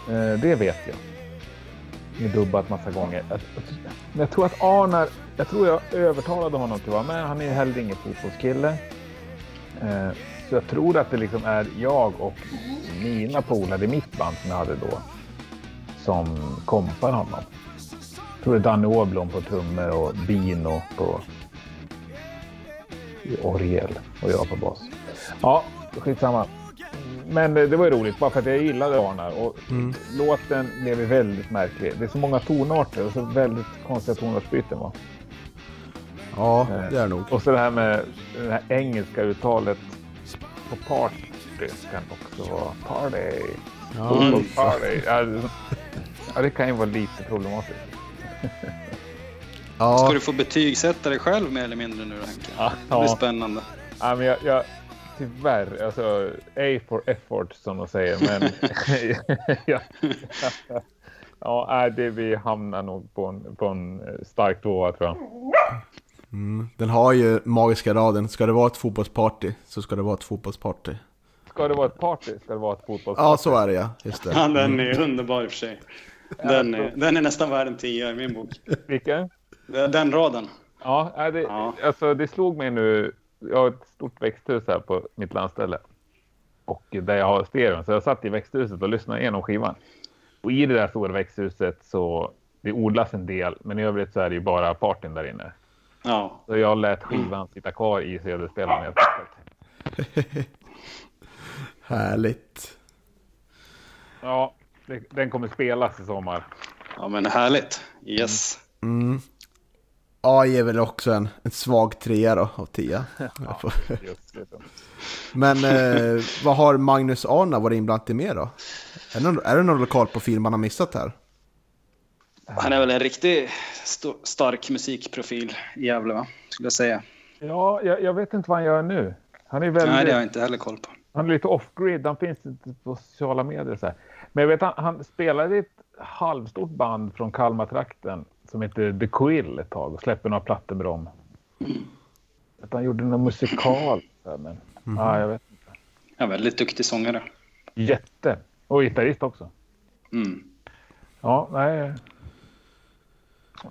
Uh, det vet jag. Med dubbat massa gånger. Men jag tror att Arnar jag tror jag övertalade honom till att vara med. Han är heller ingen fotbollskille. Eh, så jag tror att det liksom är jag och mina polare i mitt band som jag hade då som kompar honom. Jag tror det är Danny Åblom på trummor och Bino på orgel och jag på bas. Ja, skitsamma. Men det var ju roligt bara för att jag gillade Arnar och mm. låten blev väldigt märklig. Det är så många tonarter och så väldigt konstiga tonartsbyten. Va? Ja, eh, det är nog. Och så det här med det här engelska uttalet på party kan också vara party. Ja, mm. party. Ja, det kan ju vara lite problematiskt. Ja. Ska du få betygsätta dig själv mer eller mindre nu Henke? Ja, det blir spännande. Ja, men jag, jag, tyvärr, alltså A for effort som de säger. Men *laughs* *laughs* ja, ja, det vi hamnar nog på en, på en stark tvåa tror jag. Mm. Den har ju magiska raden, ska det vara ett fotbollsparty så ska det vara ett fotbollsparty. Ska det vara ett party ska det vara ett fotbollsparty. Ja, så är det ja. Just det. *laughs* Ja, den är underbar i och för sig. Den är, den är nästan värd en tia i min bok. Vilken? Den raden. Ja, det, ja. Alltså, det slog mig nu. Jag har ett stort växthus här på mitt landställe. Och där jag har stereon. Så jag satt i växthuset och lyssnade igenom skivan. Och i det där stora växthuset så det odlas en del. Men i övrigt så är det ju bara partyn där inne. Ja. Så jag lät skivan sitta kvar i CD-spelaren helt *laughs* enkelt. Härligt. Ja, den kommer spelas i sommar. Ja, men härligt. Yes. Mm. AI är väl också en, en svag trea då av tio. *laughs* ja, Men eh, vad har Magnus Arna varit inblandad i mer då? Är det, någon, är det någon lokalprofil man har missat här? Han är väl en riktigt st stark musikprofil i Gävle, va? skulle jag säga. Ja, jag, jag, vet inte vad han gör nu. Han är väldigt... Nej, det har jag inte heller koll på. Han är lite off-grid, han finns inte på sociala medier. Så här. Men jag vet han, han spelade i ett halvstort band från Kalmartrakten som heter The Quill ett tag och släppte några plattor med dem. Mm. Att han gjorde någon musikal. Men, mm. ja, jag vet inte. Ja, väldigt duktig sångare. Jätte. Och gitarrist också. Mm. Ja, nej.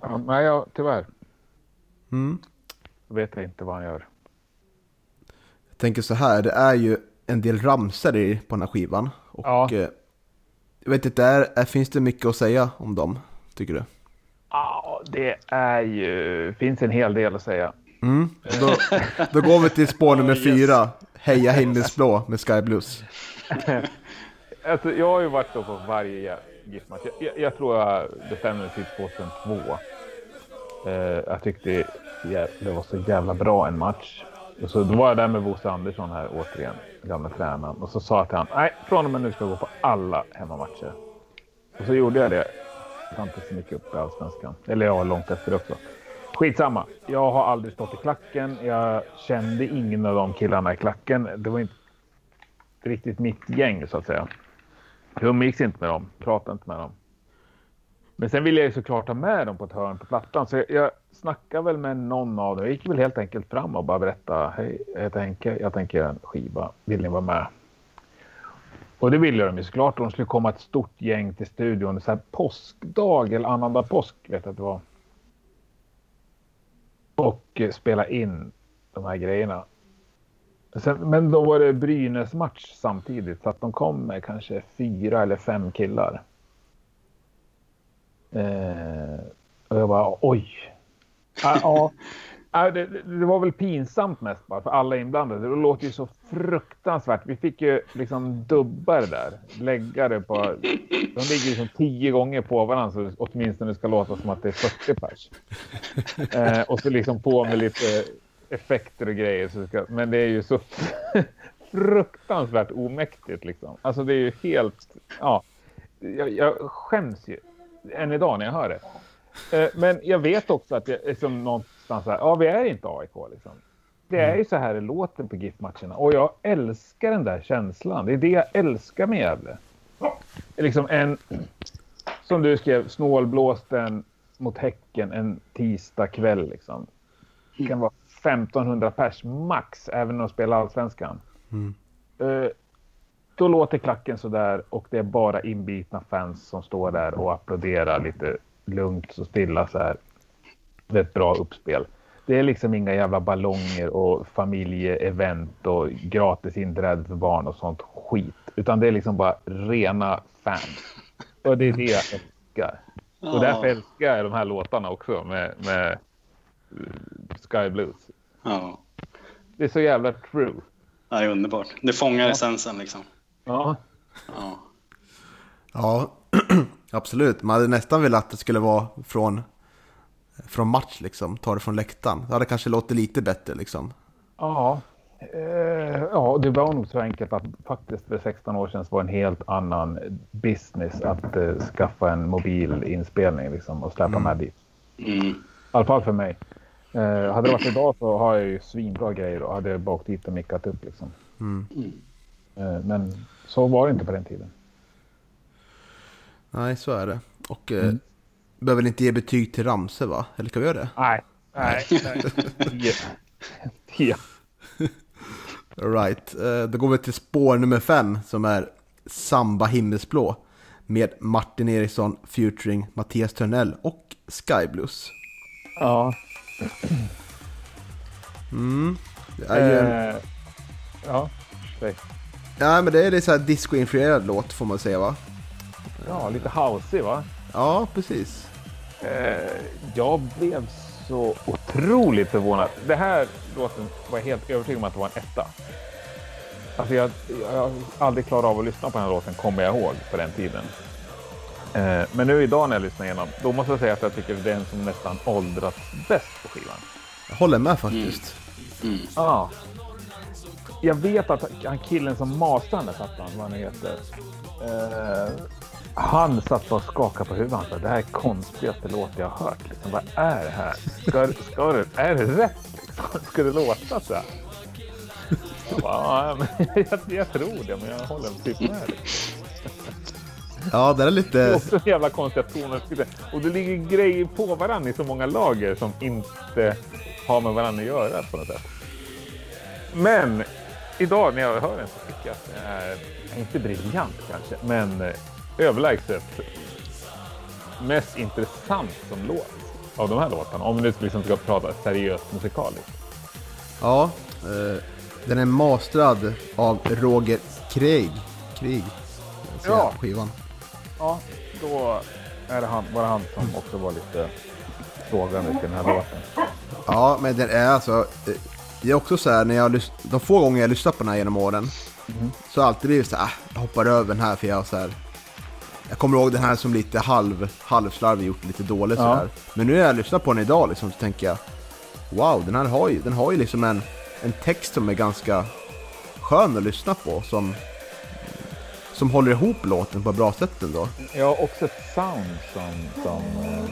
Ja, nej, jag, tyvärr. Mm. Jag vet inte vad han gör. Jag tänker så här, det är ju en del ramsor på den här skivan. Och ja. eh, jag vet inte, är, finns det mycket att säga om dem, tycker du? Ja, det är ju, finns en hel del att säga. Mm. Då, då går vi till spår *laughs* nummer oh, yes. fyra, Heja himmelsblå med Sky Blues. *laughs* alltså, jag har ju varit på varje GIF-match. Jag, jag, jag, tror jag bestämde mig till 2002. Eh, jag tyckte det var så jävla bra en match. Och så då var jag där med Bosse Andersson här återigen, gamla tränaren. Och så sa jag till honom, nej, från och med nu ska jag gå på alla hemmamatcher. Och så gjorde jag det. Jag inte så mycket upp i allsvenskan. Eller ja, långt efter också. Skitsamma. Jag har aldrig stått i klacken. Jag kände ingen av de killarna i klacken. Det var inte riktigt mitt gäng så att säga. Jag umgicks inte med dem, pratade inte med dem. Men sen ville jag ju såklart ha med dem på ett hörn på plattan. Så jag, jag snackade väl med någon av dem. Jag gick väl helt enkelt fram och bara berättade. Hej, jag heter Henke. Jag tänker göra en skiva. Vill ni vara med? Och det ville de ju såklart. De skulle komma ett stort gäng till studion. Så här påskdag eller annandag påsk vet jag att det var. Och eh, spela in de här grejerna. Sen, men då var det Brynäs match samtidigt så att de kom med kanske fyra eller fem killar. Eh, och jag bara oj. Ja, ja *laughs* det, det, var väl pinsamt mest bara för alla inblandade. Det låter ju så fruktansvärt. Vi fick ju liksom dubba det där. Lägga det på. De ligger liksom tio gånger på varandra så åtminstone ska låta som att det är 40 pers. *laughs* Eh, och så liksom på med lite effekter och grejer. Så ska, men det är ju så *laughs* fruktansvärt omäktigt liksom. Alltså det är ju helt, ja. Jag, jag skäms ju än idag när jag hör det. Eh, men jag vet också att jag liksom någonstans här, ja vi är inte AIK liksom. Det är ju så här det låter på GIF-matcherna. Och jag älskar den där känslan. Det är det jag älskar med Gävle. Liksom en, som du skrev, snålblåsten mot Häcken en tisdag kväll liksom. Det kan vara 1500 pers max, även när de spelar allsvenskan. Mm. Uh, då låter klacken så där och det är bara inbitna fans som står där och applåderar lite lugnt och stilla så här. Det är ett bra uppspel. Det är liksom inga jävla ballonger och familjeevent och gratis inträde för barn och sånt skit. Utan det är liksom bara rena fans. Och det är det jag älskar. Och därför älskar jag de här låtarna också med, med Sky Blues. Ja. Det är så jävla true. Ja, det är underbart. Det fångar ja. essensen liksom. Ja. Ja, ja *clears throat* absolut. Man hade nästan velat att det skulle vara från, från match liksom. Ta det från läktaren. Det hade kanske låtit lite bättre liksom. Ja. Eh, ja, det var nog så enkelt att faktiskt för 16 år sedan var en helt annan business att eh, skaffa en mobil inspelning liksom, och släppa mm. med dit. Mm. I alla fall för mig. Eh, hade det varit idag så har jag ju svinbra grejer och hade jag bara åkt dit och mickat upp liksom. Mm. Eh, men så var det inte på den tiden. Nej, så är det. Och eh, mm. behöver inte ge betyg till Ramse va? Eller ska vi göra det? Nej. Nej. nej. *laughs* Tio. right. Eh, då går vi till spår nummer fem som är Samba himmelsblå. Med Martin Eriksson featuring Mattias Törnell och Sky Blues. Ja, Mm. Det är ju en... Eh, ja, säg. Ja, men det är så här disco-influerad låt får man säga va? Ja, lite housey va? Ja, precis. Eh, jag blev så otroligt förvånad. Det här låten var jag helt övertygad om att det var en etta. Alltså jag, jag har aldrig klarat av att lyssna på den här låten, kommer jag ihåg, på den tiden. Eh, men nu idag när jag lyssnar igenom, då måste jag säga att jag tycker det är den som nästan åldrats bäst på skivan. Jag håller med faktiskt. Mm. Mm. Ah. Jag vet att han killen som mastrade den där plattan, vad han heter. Eh, han satt och skakade på huvudet. Han sa, det här är konstigaste låt jag har hört. Liksom, vad är det här? Ska, ska det, är det rätt? Liksom? Ska det låta så här? Jag, *laughs* bara, ja, men *laughs* jag, jag tror det, men jag håller typ med. Liksom. Ja, det är lite... Det är också jävla konstiga toner. Och det ligger grejer på varandra i så många lager som inte har med varandra att göra på något sätt. Men idag när jag hör den så tycker jag att det är, inte briljant kanske, men eh, överlägset mest intressant som låt av de här låtarna. Om nu liksom ska prata seriöst musikaliskt. Ja, eh, den är mastrad av Roger Krieg. Krig. Ja. skivan ja, då är det han, var det han som också var lite frågande till den här låten. Ja, men den är alltså... Det är också så här när jag de få gånger jag lyssnat på den här genom åren. Mm. Så har alltid blivit så här, äh, jag hoppar över den här för jag så här. Jag kommer ihåg den här som lite halv, halvslarvig gjort lite dåligt ja. sådär. Men nu när jag lyssnar på den idag liksom, så tänker jag Wow, den här har ju, den har ju liksom en, en text som är ganska skön att lyssna på. Som som håller ihop låten på ett bra sätt ändå. Ja, också ett sound som, som eh,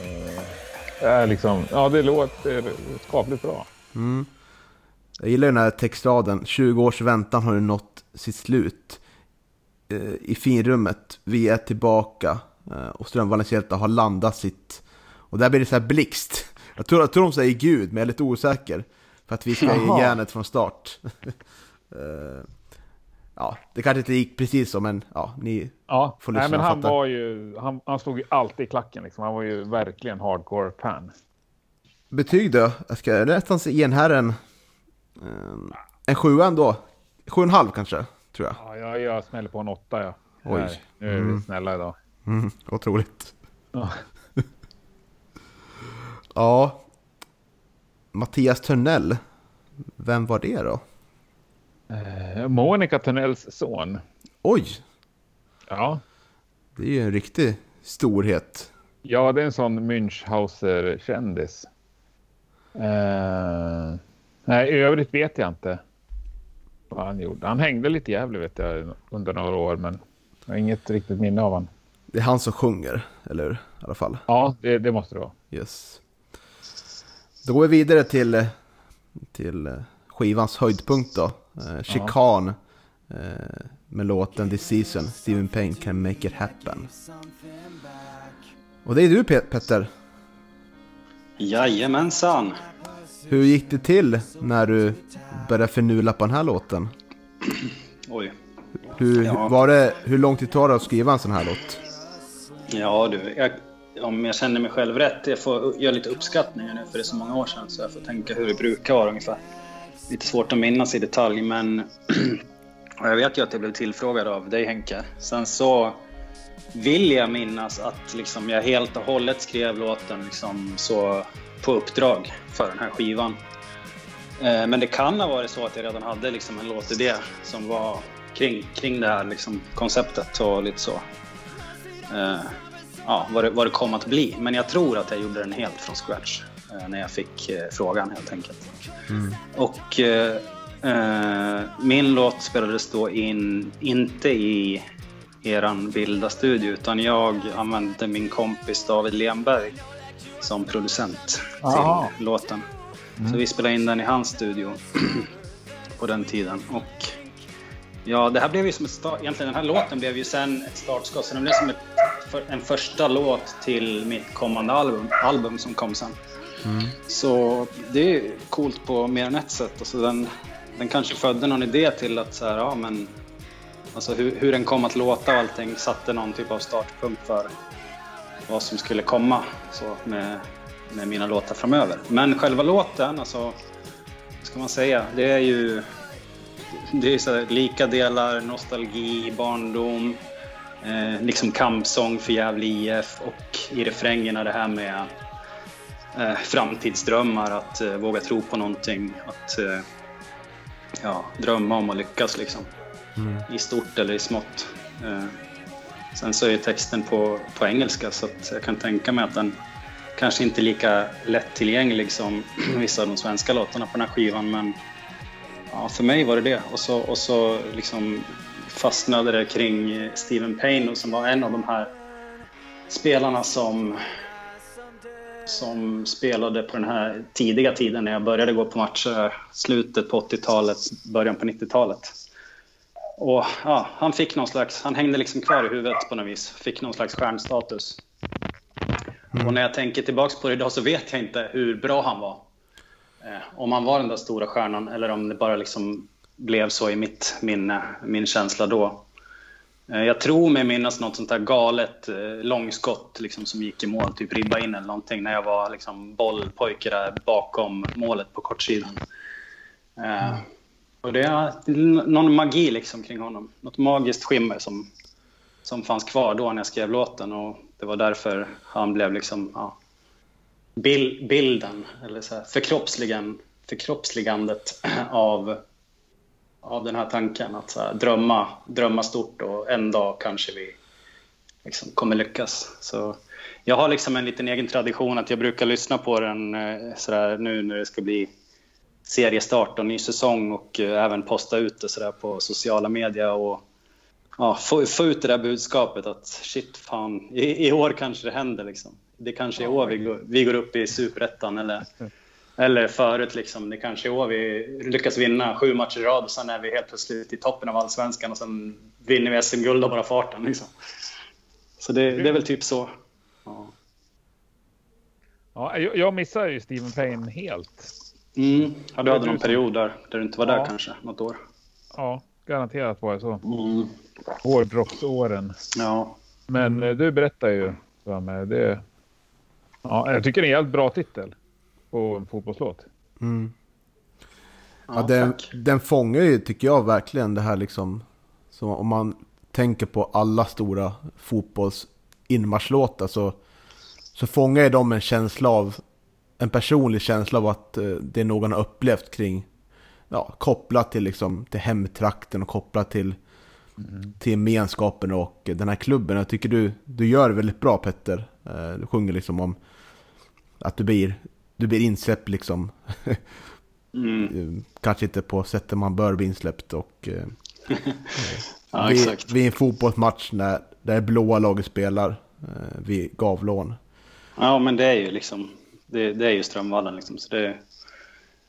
eh, är liksom, ja det låter skapligt bra. Mm. Jag gillar den här textraden. 20 års väntan har nu nått sitt slut. Eh, I finrummet, vi är tillbaka. Eh, och Strömvallens hjältar har landat sitt... Och där blir det så här blixt. Jag tror, jag tror de säger Gud, men jag är lite osäker. För att vi ska ge järnet från start. *laughs* Eh, ja, det kanske inte gick precis så, men ja, ni... Ja, Får nej, lyssna men och han fatta. var ju, han, han stod ju alltid i klacken liksom. Han var ju verkligen hardcore fan. Betyg då? Jag ska nästan ge den här en... En, en sjua ändå. Sju och en halv kanske, tror jag. Ja, jag, jag smäller på en åtta ja. Oj. Nej, nu är vi Mm. snälla idag. Mm, otroligt. Ja. *laughs* Ja. Mattias Törnell. Vem var det då? Eh, Monica Törnells son. Oj, Ja. det är ju en riktig storhet. ja, det är en sån Münchhauser-kändis. Eh, nej, i övrigt vet jag inte vad han gjorde. Han hängde lite jävligt vet jag under några år, men jag har inget riktigt minne av honom. Det är han som sjunger, eller hur? I alla fall. Ja, det, det måste det vara. Yes. Då går vi vidare till, till eh, skivans höjdpunkt då. Eh, Chican. Eh, med låten This Season. Steven Payne Can Make It Happen. Och det är du Pet- Petter. Jajamensan. Hur gick det till när du började förnula på den här låten? *clears throat* Oj. Hur, Ja. var det, hur lång tid tar det att skriva en sån här låt? Ja du, jag, om jag känner mig själv rätt, jag får göra lite uppskattningar nu för det är så många år sedan så jag får tänka hur det brukar vara ungefär. Lite svårt att minnas i detalj men *clears throat* jag vet ju att jag blev tillfrågad av dig Henke. Sen så vill jag minnas att liksom jag helt och hållet skrev låten liksom så på uppdrag för den här skivan. Eh, men det kan ha varit så att jag redan hade liksom en låtidé som var kring, kring det här liksom konceptet och lite så eh, ja, vad, det, vad det kom att bli. Men jag tror att jag gjorde den helt från scratch när jag fick eh, frågan helt enkelt. Och eh, eh, min låt spelades då in, inte i eran vilda studio utan jag använde min kompis David Lemberg som producent Aha. till låten. Så vi spelade in den i hans studio *clears throat* på den tiden. Och Ja, det här blev ju som ett start, egentligen den här låten blev ju sen ett startskott. Så den blev som ett, en första låt till mitt kommande album, album som kom sen. Så det är coolt på mer än ett sätt. Alltså den, den kanske födde någon idé till att så här, ja men Alltså hur, hur den kom att låta och allting satte någon typ av startpunkt för vad som skulle komma så med, med mina låtar framöver. Men själva låten, alltså, vad ska man säga, det är ju det är så här, lika delar nostalgi, barndom, eh, liksom kampsång för Gävle IF och i refrängerna det här med eh, framtidsdrömmar, att eh, våga tro på någonting, att eh, ja, drömma om att lyckas liksom. I stort eller i smått. Eh, sen så är texten på, på engelska så att jag kan tänka mig att den kanske inte är lika lättillgänglig som *clears throat* vissa av de svenska låtarna på den här skivan men ja, för mig var det det. Och så, och så liksom fastnade det kring Steven Payne som var en av de här spelarna som som spelade på den här tidiga tiden när jag började gå på matcher, slutet på 80-talet, början på 90-talet. Och ja, han fick någon slags, han hängde liksom kvar i huvudet på något vis, fick någon slags stjärnstatus. Och när jag tänker tillbaks på det idag så vet jag inte hur bra han var. Eh, om han var den där stora stjärnan eller om det bara liksom blev så i mitt minne, min känsla då. Eh, jag tror mig minnas något sånt här galet eh, långskott liksom, som gick i mål, typ ribba in eller någonting när jag var liksom bollpojke där bakom målet på kortsidan. Eh, och det är någon magi liksom kring honom. Något magiskt skimmer som, som fanns kvar då när jag skrev låten och det var därför han blev liksom ja, bil, bilden, eller så här, förkroppsligan, förkroppsligandet *clears throat* av, av den här tanken att här, drömma, drömma stort och en dag kanske vi liksom kommer lyckas. Så jag har liksom en liten egen tradition att jag brukar lyssna på den eh, så där, nu när det ska bli seriestart och ny säsong och eh, även posta ut det så där på sociala medier och ja, få, få ut det där budskapet att shit fan, i, i år kanske det händer liksom. Det kanske är i år vi går, vi går upp i superettan eller, eller förut liksom. Det kanske är år vi lyckas vinna sju matcher i rad och sen är vi helt plötsligt i toppen av allsvenskan och sen vinner vi SM-guld av bara farten liksom. Så det, det är väl typ så. Ja. Ja, jag, missade ju Steven Payne helt. Mm. Ja, du hade någon period där, där du inte var där Ja. kanske, något år. Ja, garanterat var det så. Mm. Hårdrocksåren. Ja. Men eh, du berättar ju för mig. Det, ja, jag tycker det är en jävligt bra titel på en fotbollslåt. Mm. Ja, Ja, den, tack. den fångar ju, tycker jag, verkligen det här liksom. Så om man tänker på alla stora fotbolls-inmarschlåtar så, så fångar ju de en känsla av, en personlig känsla av att eh, det är någon har upplevt kring, ja, kopplat till liksom, till hemtrakten och kopplat till, till gemenskapen och den här klubben. Jag tycker du, du gör det väldigt bra Petter. Eh, Du sjunger liksom om att du blir, du blir insläppt liksom *laughs* Mm. Eh, kanske inte på sättet man bör bli insläppt. Och, eh, *laughs* Ja, vid, exakt. vid en fotbollsmatch när det blåa laget spelar eh, vid Gavlån. Ja, men det är ju liksom, det, det är ju Strömvallen liksom. Så det,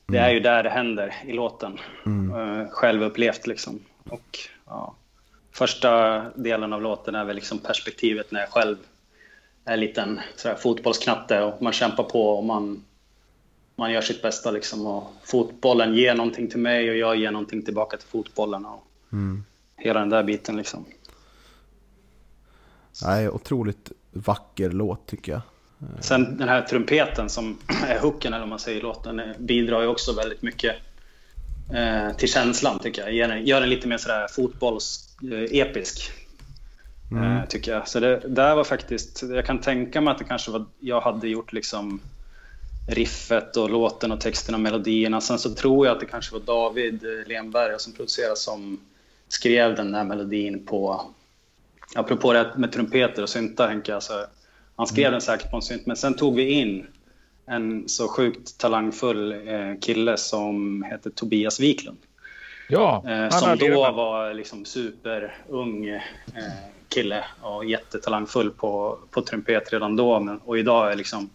det är ju där det händer i låten. Mm. Självupplevt liksom. Och ja, första delen av låten är väl liksom perspektivet när jag själv är en liten sådär, fotbollsknatte och man kämpar på och man, man gör sitt bästa liksom. Och fotbollen ger någonting till mig och jag ger någonting tillbaka till fotbollen. Och Hela den där biten liksom. Nej, otroligt vacker låt tycker jag. Sen den här trumpeten som *clears throat* är hooken, eller vad man säger i låten, eh, bidrar ju också väldigt mycket eh, till känslan tycker jag. Gör den, gör den lite mer sådär fotbolls-episk. Eh, tycker jag. Så det där var faktiskt, jag kan tänka mig att det kanske var, jag hade gjort liksom riffet och låten och texten och melodierna. Sen så tror jag att det kanske var David eh, Lenberg som producerade som skrev den där melodin på, apropå det med trumpeter och syntar tänker jag. Så han skrev den säkert på en synt, men sen tog vi in en så sjukt talangfull eh, kille som heter Tobias Wiklund. Ja, Eh, som då var liksom superung kille och jättetalangfull på, på trumpet redan då. Men, och idag är liksom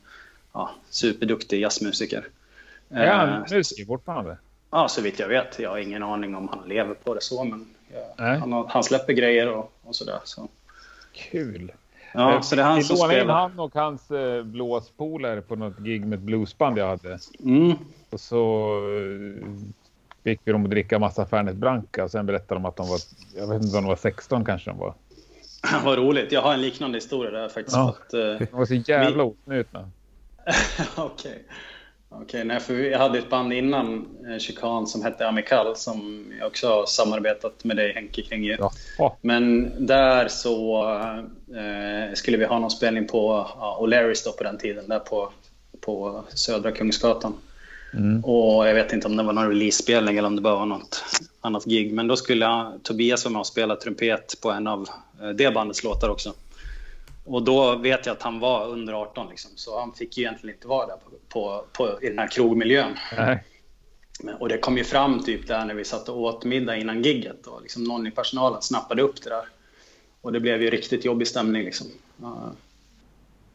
ja, superduktig jazzmusiker. Är han Eh, musiker fortfarande? ja, så vitt jag vet. Jag har ingen aning om han lever på det så, men jag, han, har- han släpper grejer och, och sådär. Så. Kul. Ja, Eh, så det är han vi som lånade in spelar. han och hans eh, blåspolare på något gig med ett bluesband jag hade. Mm. Och så fick vi dem att dricka massa Fernet Branca och sen berättade de att de var, jag vet inte om de var 16 kanske de var. *laughs* Vad roligt. Jag har en liknande historia där faktiskt. Ja. Att, eh, De var så jävla osnutna. *laughs* Okej. Okej, nej, för jag hade ett band innan Chican som hette Amical som jag också har samarbetat med dig Henke kring. ju. Ja. Men där så eh, skulle vi ha någon spelning på ja, O'Larrys då på den tiden, där på, på Södra Kungsgatan. Mm. Och jag vet inte om det var någon release-spelning eller om det bara var något annat gig. Men då skulle Tobias vara med och spela trumpet på en av eh, det bandets låtar också. Och då vet jag att han var under 18 liksom, så han fick ju egentligen inte vara där på, på, på, i den här krogmiljön. Nej. Och det kom ju fram typ där när vi satt och åt middag innan gigget och liksom någon i personalen snappade upp det där. Och det blev ju riktigt jobbig stämning liksom.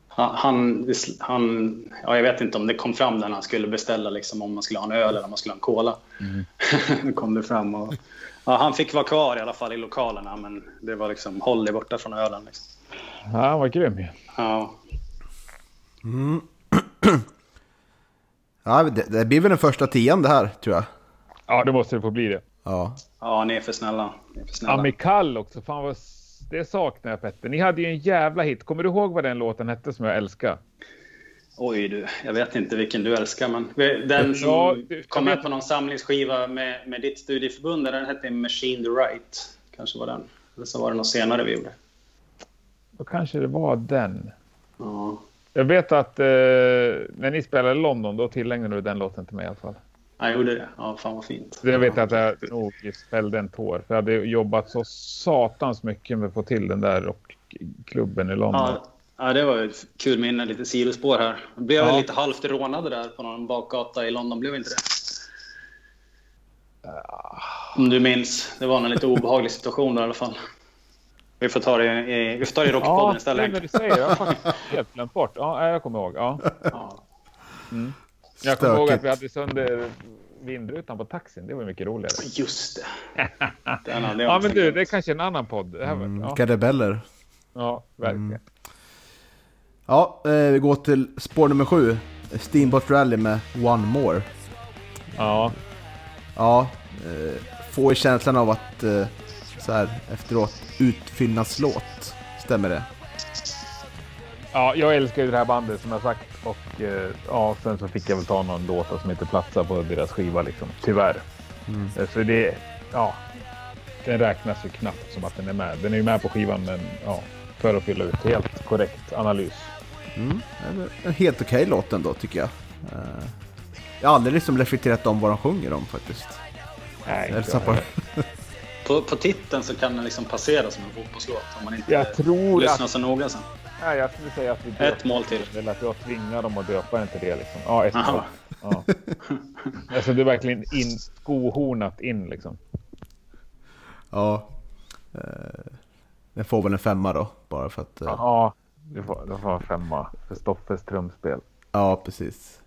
Han, han, ja, jag vet inte om det kom fram när han skulle beställa liksom, om man skulle ha en öl eller om man skulle ha en cola. Mm. *laughs* kom det fram och, ja, han fick vara kvar i alla fall i lokalerna men det var liksom håll dig borta från ölen. Liksom. Ja, han var grym ju. Ja, *clears throat* Ja, det, det blir väl den första tian det här tror jag. Ja, det måste det få bli det. Ja. ja ni är för snälla. Ni är för snälla. Amikal också. Fan vad... Det saknar jag Petter. Ni hade ju en jävla hit. Kommer du ihåg vad den låten hette som jag älskar? Oj du, jag vet inte vilken du älskar men den som Ja, du- kom med på någon samlingsskiva med, med ditt studieförbund, den hette Machine the Right. Kanske var den. Eller så var det något senare vi gjorde. Då kanske det var den. Ja. Jag vet att eh, när ni spelade i London då tillägnade du den låten till mig i alla fall. Jag gjorde det. Ja, fan vad fint. Jag vet att jag nog fällde en tår. För jag hade jobbat så satans mycket med att få till den där rockklubben i London. Ja, ja, det var ett kul minne. Lite sidospår här. Jag blev Ja. lite halvt rånade där på någon bakgata i London. Blev inte det? Om du minns. Det var en lite obehaglig situation där i alla fall. Vi får ta det i, vi får ta det i Ja, Rockpodden det istället. när du säger. Jag har faktiskt *laughs* helt glömt bort. Ja, jag kommer ihåg. Ja. Ja. Jag kommer ihåg att vi hade sönder vindrutan på taxin. Det var mycket roligare. Just det. *laughs* Ja, men du, det är kanske en annan podd. Det här, Mm, ja, ja, verkligen. Ja, eh, vi går till spår nummer sju. Steamboat Rally med One More. Ja, Ja, eh, får ju känslan av att eh, så här efteråt utfyllnadslåt. Stämmer det? ja, jag älskar ju det här bandet som jag sagt. Och eh, ja, sen så fick jag väl ta någon låt som inte platsar på deras skiva liksom. Tyvärr. Mm. Eh, Så det, ja. Den räknas ju knappt som att den är med. Den är ju med på skivan men ja. För att fylla ut helt korrekt analys. Mm. En, helt okej låt ändå tycker jag. Eh, jag har aldrig liksom reflekterat om vad de sjunger om faktiskt. Nej, inte jag. *laughs* På, på titeln så kan den liksom passera som en fotbollslåt om man inte Jag tror lyssnar att... så noga sen. Nej, jag skulle säga att vi Ett mål till. Eller att jag tvingar dem att döpa den till det liksom. Ja, ett Aha. mål. Ja. *laughs* Alltså det är verkligen in, skohornat in liksom. Ja. Eh, den får väl en femma då, bara för att... eh, Ja, du får, du får en femma för Stoffes trumspel. Ja, precis.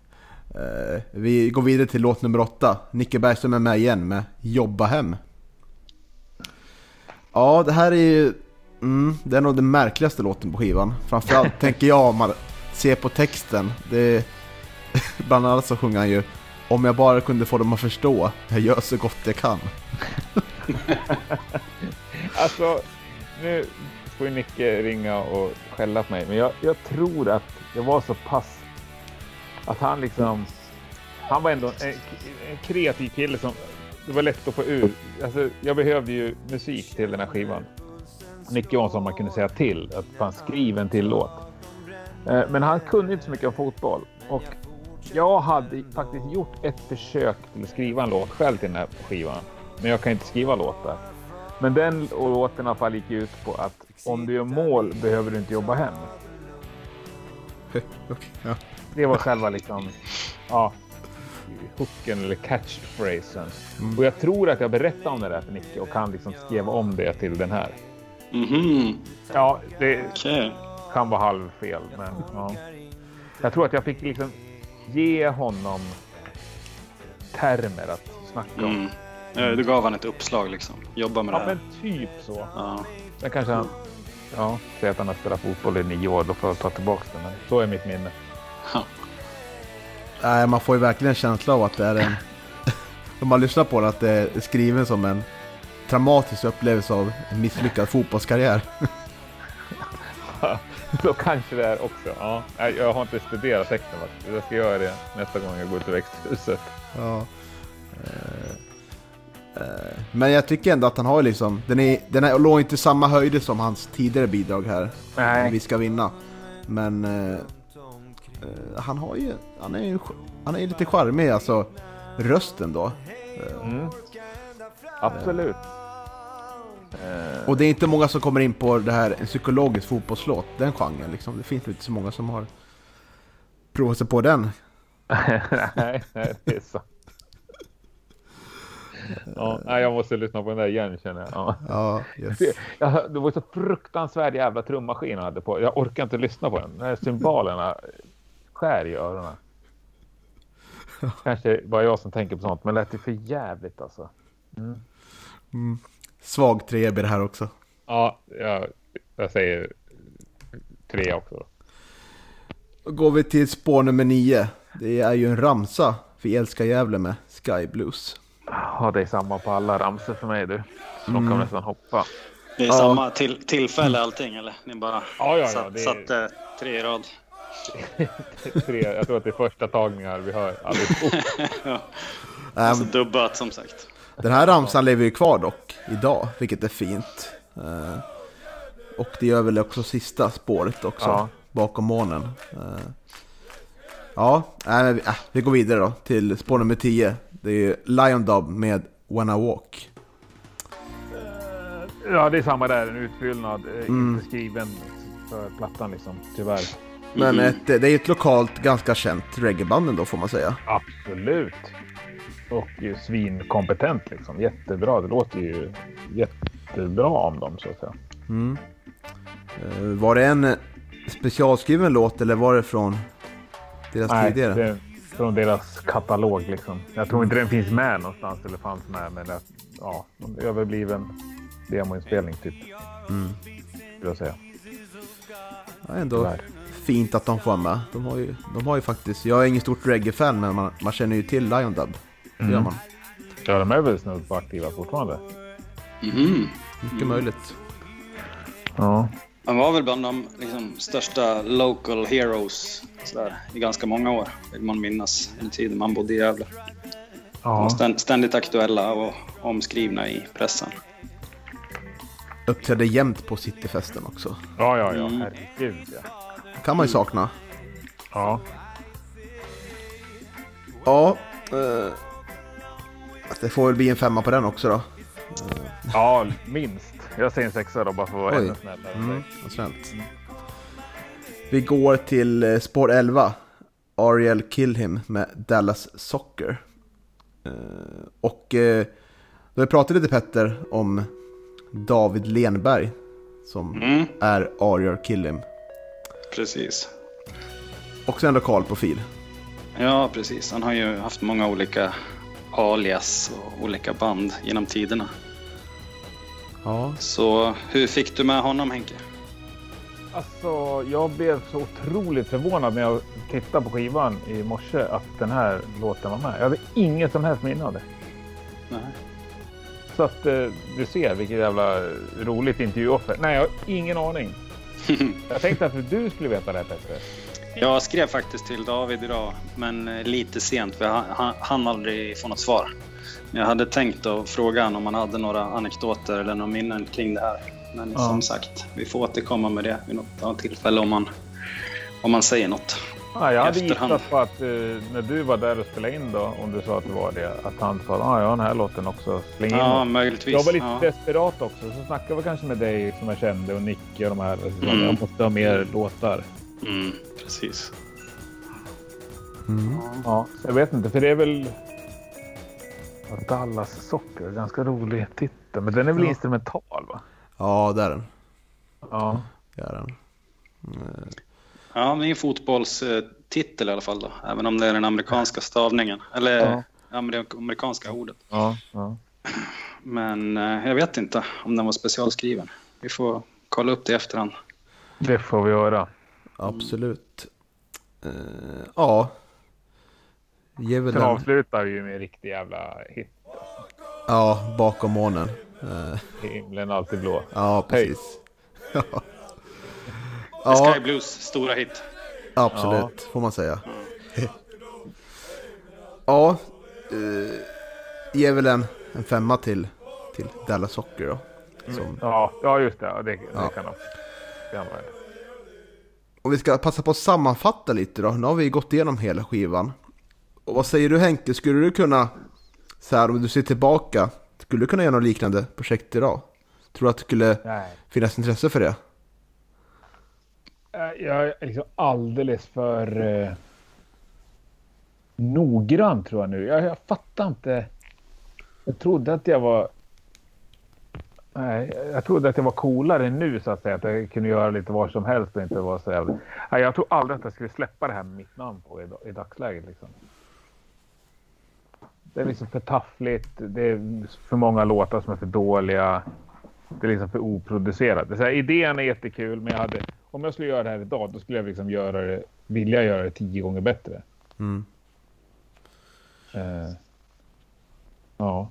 Eh, vi går vidare till låt nummer åtta. Nicke Bergström är med igen med Jobba hem. Ja, det här är ju... Mm, det är nog den märkligaste låten på skivan. Framförallt *laughs* tänker jag om man ser på texten. Det är, *laughs* bland annat så sjunger han ju Om jag bara kunde få dem att förstå, jag gör så gott jag kan. *laughs* Alltså, nu får ju Nicke ringa och skälla på mig. Men jag, jag tror att jag var så pass... Att han liksom... Han var ändå en, en kreativ kille som... Det var lätt att få ur. Alltså, jag behövde ju musik till den här skivan. Nicke sån man kunde säga till. Att fan skriv en till låt. Eh, Men han kunde inte så mycket om fotboll. Och jag hade faktiskt gjort ett försök till att skriva en låt själv till den här skivan. Men jag kan inte skriva låtar. Men den låten i alla fall gick ut på att om du gör mål behöver du inte jobba hem. *laughs* Det var själva liksom, ja, hooken eller catchphrasen. Och jag tror att jag berättade om det där för Nicke och han liksom skrev om det till den här. Mhm, Ja, det okej. kan vara halvfel, men ja. Jag tror att jag fick liksom ge honom termer att snacka om. Mm. Du gav han ett uppslag liksom. Jobba med det Ja, här. men typ så. Ja. Sen kanske han, ja, säger att han har spelat fotboll i nio år, då får jag ta tillbaka det. Men så är mitt minne. Ja. Nej, man får ju verkligen en känsla av att det är en... *laughs* Om man lyssnar på det, att det är skriven som en traumatisk upplevelse av en misslyckad fotbollskarriär. *laughs* Då kanske det är också. Ja, Nej, jag har inte studerat texten faktiskt. Jag ska göra det nästa gång jag går till växthuset. Ja. Eh, eh, Men jag tycker ändå att han har liksom, den, är, den är, låg inte i samma höjder som hans tidigare bidrag här. Nej. Vi ska vinna. Men eh, han har ju, han är ju, han är lite charmig alltså. Rösten då. Mm. Absolut. Eh, Och det är inte många som kommer in på det här, en psykologisk fotbollslåt, den genren liksom. Det finns inte så många som har provat sig på den. *laughs* nej, nej, det är så. Ja, nej, jag måste lyssna på den där igen känner jag. Ja. Ja, yes. Det var så fruktansvärd jävla trummaskin han hade på. Jag orkar inte lyssna på den. De här cymbalerna skär i öronen. Kanske bara jag som tänker på sånt, men lät det för jävligt alltså. Svag trea blir det här också. Ja, jag, jag säger tre också. Då. Går vi till spår nummer nio. Det är ju en ramsa. Vi älskar Gävle med Sky Blues. Ja, det är samma på alla ramsor för mig du. Så de kan nästan hoppa. Det är Ja. samma till, tillfälle allting eller? Ni bara Ja, ja, ja, satt, det är- satte tre i rad. Tre, jag tror att det är första tagningar vi hör allihop. *laughs* ja. Alltså dubbat som sagt. Den här ramsan lever ju kvar dock idag, vilket är fint. Eh, och det gör väl också sista spåret också, Ja. bakom månen. Eh, ja, äh, vi går vidare då till spår nummer 10. Det är ju Lion Dub med When I Walk. Ja, det är samma där. En utfyllnad. Mm. Inte skriven för plattan liksom, tyvärr. Men Mhm. ett, det är ju ett lokalt ganska känt reggaeband ändå får man säga. Absolut. Och ju svinkompetent liksom. Jättebra. Det låter ju jätte... jättebra om dem så att säga. Mm. Eh, Var det en eh, specialskriven låt eller var det från deras Nej, tidigare? det från deras katalog liksom. Jag tror inte den finns med någonstans eller fanns med, men det, ja, en överbliven demoinspelning typ. Mm. Skulle jag säga. Ja, ändå Tyvärr. Fint att de får med. De har ju, de har ju faktiskt, jag är ingen stort reggae-fan men man, man känner ju till Lion Dub. Det gör Mm. man. Ja, de är väl snudd på aktiva fortfarande. Mhm. Mycket möjligt. Ja. Han var väl bland de liksom, största local heroes sådär, i ganska många år, vill man minnas, den tiden man bodde i Gävle. Ja. ständ, ständigt aktuella och omskrivna i pressen. Uppträdde jämt på Cityfesten också. ja, ja, ja. Mm. Herregud ja. Kan man ju sakna. Ja. Ja, eh, det får väl bli en femma på den också då. Ja, minst. Jag säger en sexa då bara för att vara Oj. ännu snällare. Mm, vad snällt. Vi går till eh, spår 11. Ariel Kill Him med Dallas Soccer. Eh, och eh, då har vi pratat lite Petter om David Lenberg som Mm, är Ariel Kill Him. Precis. Också en lokal profil. Ja, precis. Han har ju haft många olika alias och olika band genom tiderna. Ja. Så hur fick du med honom Henke? Alltså, jag blev så otroligt förvånad när jag tittade på skivan i morse att den här låten var med. Jag hade inget som helst minne av det. Nej. Så att eh, du ser vilket jävla roligt intervjuoffer. Nej, jag har ingen aning. *laughs* Jag tänkte att du skulle veta det här Petter. Jag skrev faktiskt till David idag, men eh, lite sent för han, han, han aldrig få något svar. Jag hade tänkt att fråga honom om han hade några anekdoter eller några minnen kring det här. Men Ja. som sagt, vi får återkomma med det vid något tillfälle om man, om man säger något. Ja, jag hade Efterhand. gissat på att eh, när du var där och spelade in då, om du sa att det var det, att han sa ah, ja, den här låten också. Släng in Ja, den." möjligtvis. Jag var lite ja. desperat också, så snackade vi kanske med dig som jag kände och Nicke och de här. Så Mm. Jag måste ha mer låtar. Mm, precis. Mm. Ja, jag vet inte, för det är väl Dallas Socker, ganska rolig titel. Men den är väl Ja. instrumental va? Ja, där är den. Ja. Där är den. Ja, det är en fotbollstitel i alla fall då, även om det är den amerikanska stavningen. Eller Ja. amerik- amerikanska ordet. Ja, ja. Men eh, jag vet inte om den var specialskriven. Vi får kolla upp det i efterhand. Det får vi göra. Absolut. Eh, ja. Ge väl Sen den. avslutar vi ju med en riktig jävla hit. Ja, bakom månen. Eh, Himlen alltid blå. ja, precis. *laughs* Ja. Ja, Sky Blues stora hit. absolut. Får man säga. *laughs* ja, eh, ge väl en, en femma till, till Dallas Soccer då. Som, Ja, ja just det. Ja, det, det Ja. kan han. Det. Och vi ska passa på att sammanfatta lite då. Nu har vi gått igenom hela skivan. Och vad säger du Henke? Skulle du kunna, så här om du ser tillbaka, skulle du kunna göra något liknande projekt idag? Tror du att det skulle Nej. finnas intresse för det? Äh, jag är liksom alldeles för eh, noggrann tror jag nu. Jag, jag fattar inte. Jag trodde att jag var... Nej, jag trodde att jag var coolare nu så att säga. Att jag kunde göra lite vad som helst och inte vara så jävla... Nej, jag tror aldrig att jag skulle släppa det här med mitt namn på i, i dagsläget. Liksom. Det är liksom för taffligt. Det är för många låtar som är för dåliga. Det är liksom för oproducerat. Det är så här, idén är jättekul, men jag hade, om jag skulle göra det här idag, då skulle jag liksom göra det, vilja göra det tio gånger bättre. Mm. Eh, ja.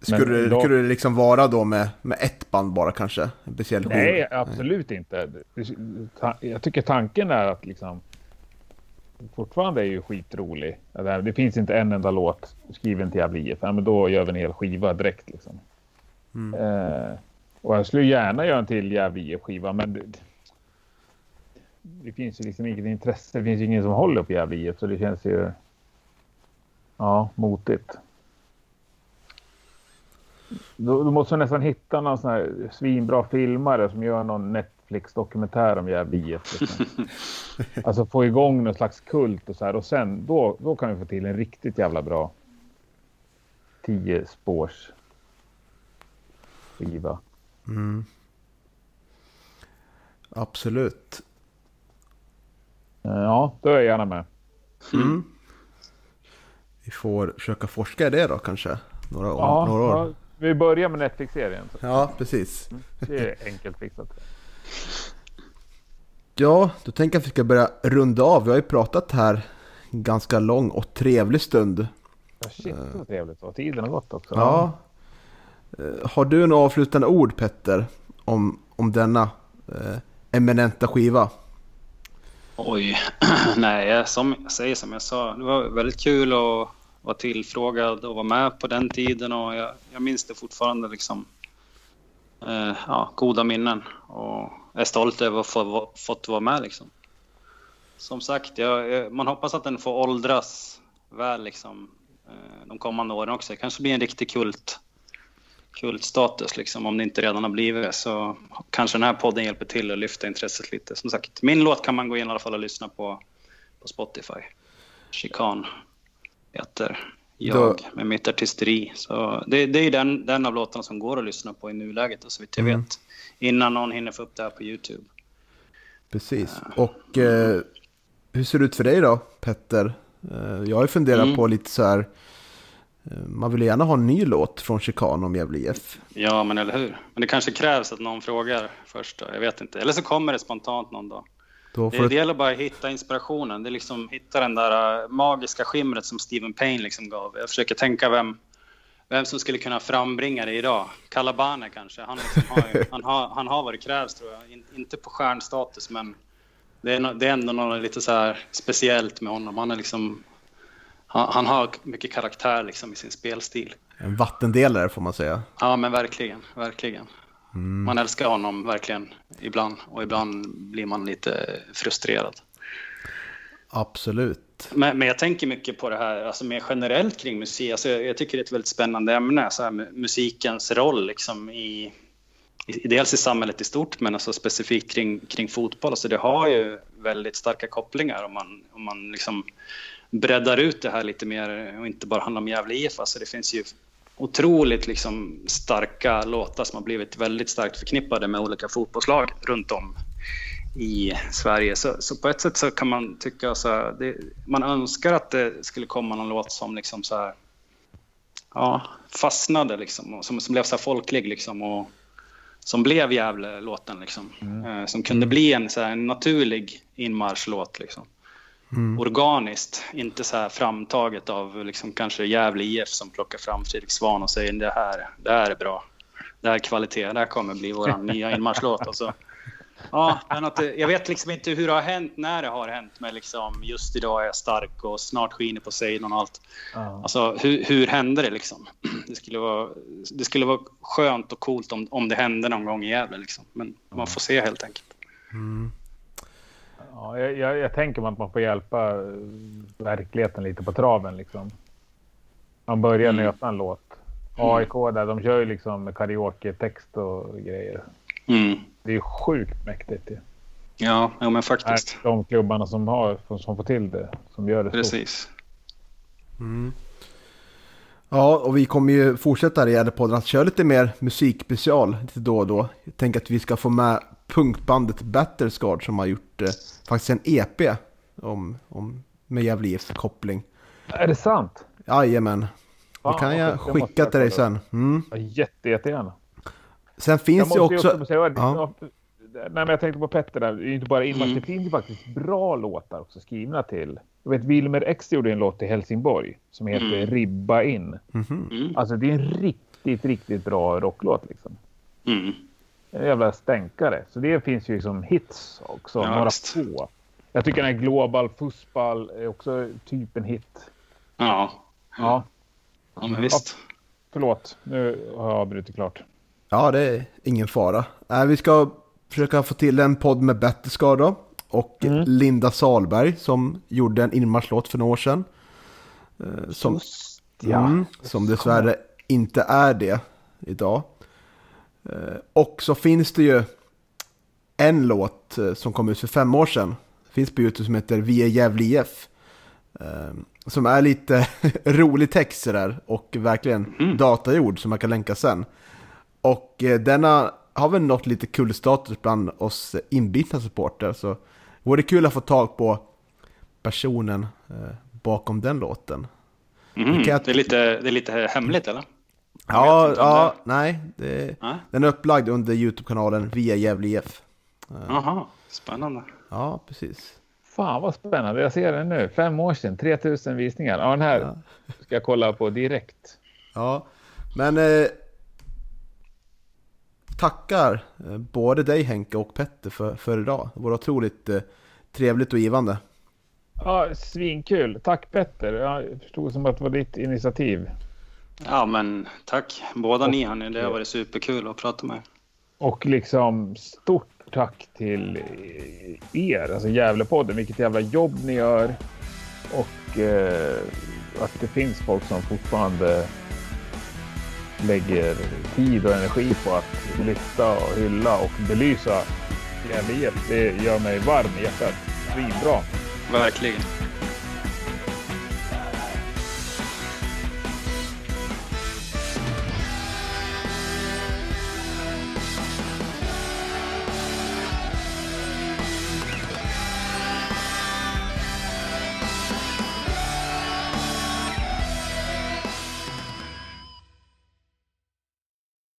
Skulle, då- skulle det liksom vara då med, med ett band bara kanske? En speciell? Nej, absolut inte. Det- ta- Jag tycker tanken är att liksom fortfarande är ju skitrolig. Det, finns inte en enda låt skriven till Gävle IF. Ja, men då gör vi en hel skiva direkt. Liksom. Mm. Eh, och jag skulle gärna göra en till Gävle IF-skiva, men det, finns ju liksom inget intresse. Det finns ju ingen som håller på Gävle IF, så det känns ju ja, motigt. Då, då måste man nästan hitta någon sån här svinbra filmare som gör någon Netflix-dokumentär om Gävle IF. Liksom. *laughs* alltså få igång någon slags kult och så här. Och sen då, då kan vi få till en riktigt jävla bra 10 spårs skiva. Mm. Absolut. Eh, Ja, då är jag gärna med. Mm. Vi får försöka forska i det då kanske. Några, år- Ja, några år. ja, vi börjar med Netflix-serien. så Ja, precis. Det är enkelt fixat. Ja, då tänker jag att vi ska börja runda av. Vi har ju pratat här en ganska lång och trevlig stund. Ja, shit vad trevligt. Och tiden har gått också. Ja. Eh, Har du några avslutande ord Petter om, om denna eh, eminenta skiva? Oj, *clears throat* nej, jag som, jag säger som jag sa, det var väldigt kul att vara tillfrågad och vara med på den tiden och jag, jag minns det fortfarande liksom. Eh, ja, goda minnen och är stolt över att få fått vara med liksom. Som sagt, jag, jag, man hoppas att den får åldras väl liksom eh, de kommande åren också. Det kanske blir en riktig kult kultstatus liksom, om det inte redan har blivit det. Så kanske den här podden hjälper till att lyfta intresset lite. Som sagt, min låt kan man gå in i alla fall och lyssna på på Spotify. Chikan heter jag Då- med mitt artisteri. Så det, det är den, den av låtarna som går att lyssna på i nuläget, och så vitt jag Mm. vet. Innan någon hinner få upp det här på YouTube. Precis. Och eh, hur ser det ut för dig då Petter? Eh, jag har ju funderat Mm. på lite så här. Man vill gärna ha en ny låt från Chikan om Gävle IF. Ja, men eller hur? Men det kanske krävs att någon frågar först då. Jag vet inte. Eller så kommer det spontant någon dag. Då Det, det gäller bara att hitta inspirationen. Det är liksom hitta den där äh, magiska skimret som Steven Payne liksom gav. Jag försöker tänka vem, vem som skulle kunna frambringa det idag. Calabane kanske. Han, liksom har, ju, han, har, han har vad det krävs tror jag. In, inte på stjärnstatus men det är, det är ändå något lite så speciellt med honom. Han, är liksom, han, han har mycket karaktär liksom i sin spelstil. En vattendelare får man säga. Ja men verkligen, verkligen. Man älskar honom verkligen ibland och ibland blir man lite frustrerad. Absolut. Men, men jag tänker mycket på det här, alltså mer generellt kring musik. Alltså jag, jag tycker det är ett väldigt spännande ämne, så här, musikens roll liksom i, i, dels i samhället i stort, men alltså specifikt kring, kring fotboll. Alltså det har ju väldigt starka kopplingar om man, om man liksom breddar ut det här lite mer och inte bara handlar om Gävle IF. Alltså det finns ju otroligt liksom starka låtar som har blivit väldigt starkt förknippade med olika fotbollslag runt om i Sverige. Så, så på ett sätt så kan man tycka så här, det, man önskar att det skulle komma någon låt som liksom så här, ja, fastnade liksom och som, som blev så folklig liksom och som blev Gävle-låten liksom. Eh, som kunde bli en, så här, naturlig inmarschlåt liksom. Organiskt, inte så här framtaget av liksom kanske Gävle IF som plockar fram Fredrik Svan och säger det här, det här är bra. Det här är kvalitet, det här kommer bli vår *laughs* nya inmarschlåt. Och så, ja, men att, det- jag vet liksom inte hur det har hänt, när det har hänt med liksom just idag är jag stark och snart skiner Poseidon och allt. Ja. Alltså hur, hur hände det liksom? *clears throat* Det skulle vara, det skulle vara skönt och coolt om, om det hände någon gång i Gävle liksom. Men man får se helt enkelt. Ja, jag, jag, jag tänker mig att man får hjälpa eh, verkligheten lite på traven. Liksom. Man börjar Mm. nöta en låt. AIK där, de kör ju liksom karaoke-text och grejer. Mm. Det är ju sjukt mäktigt. ju. Ja, ja, men Är faktiskt. De klubbarna som, har, som får till det, som gör det. Precis. Ja, och vi kommer ju fortsätta här i Gävlepodden att köra lite mer musikspecial lite då och då. Jag tänker att vi ska få med punkbandet Batterscard som har gjort eh, faktiskt en EP om, om med Gävle IFs koppling. Är det sant? Jajamän, det Fan, kan jag. Det måste skicka jag till dig sen. Mm. Jätte, jättegärna. Sen finns det ju också... också säga, Ja. Nej, men jag tänkte på Petter där. Det är ju inte bara inmarsch. Mm. Det finns ju faktiskt bra låtar också skrivna till. Jag vet Wilmer X gjorde en låt till Helsingborg som heter Mm. Ribba in. Mhm. Mm. Alltså det är en riktigt, riktigt bra rocklåt liksom. Mm. En jävla stänkare. Så det finns ju som hits också. Ja, några visst. få. Jag tycker den här Global Fussball är också typ en hit. Ja. Ja, ja, men visst. förlåt. Nu har jag avbrutit klart. Ja, det är ingen fara. Nej, vi ska försöka få till en podd med Batterscard då. Och Mm. Linda Salberg som gjorde en inmarschlåt för några år sedan. Eh, Som, Just ja. mm, som dessvärre inte är det idag. Eh, Och så finns det ju en låt eh, som kom ut för fem år sedan. Finns på YouTube som heter Vi är Gävle IF. Som är lite *laughs* rolig text där och verkligen Mm. datagjord som man kan länka sen. Och denna har väl nått lite kul status bland oss inbitna supporter. Så vore det kul att få tag på personen eh, bakom den låten. Mm, Det jag- det, är lite, det är lite hemligt eller? Ja, ja nej. Det, Nej? den är upplagd under YouTube-kanalen via Gävle IF. Jaha, spännande. Ja, precis. Fan vad spännande. Jag ser den nu. Fem år sedan, 3000 visningar. Ja, den här Ja. ska jag kolla på direkt. Ja, men eh, tackar eh, både dig Henke och Petter för, för idag. Det var otroligt eh, trevligt och givande. Ja, svinkul. Tack Petter. Jag förstod som att det var ditt initiativ. Ja, men tack båda Och- ni hörni. Det har varit superkul att prata med er. Och liksom stort tack till er, alltså Gävlepodden. Vilket jävla jobb ni gör. Och eh, att det finns folk som fortfarande lägger tid och energi på att lyfta och hylla och belysa Gävle IF. Det gör mig varm i hjärtat. Svinbra. Verkligen.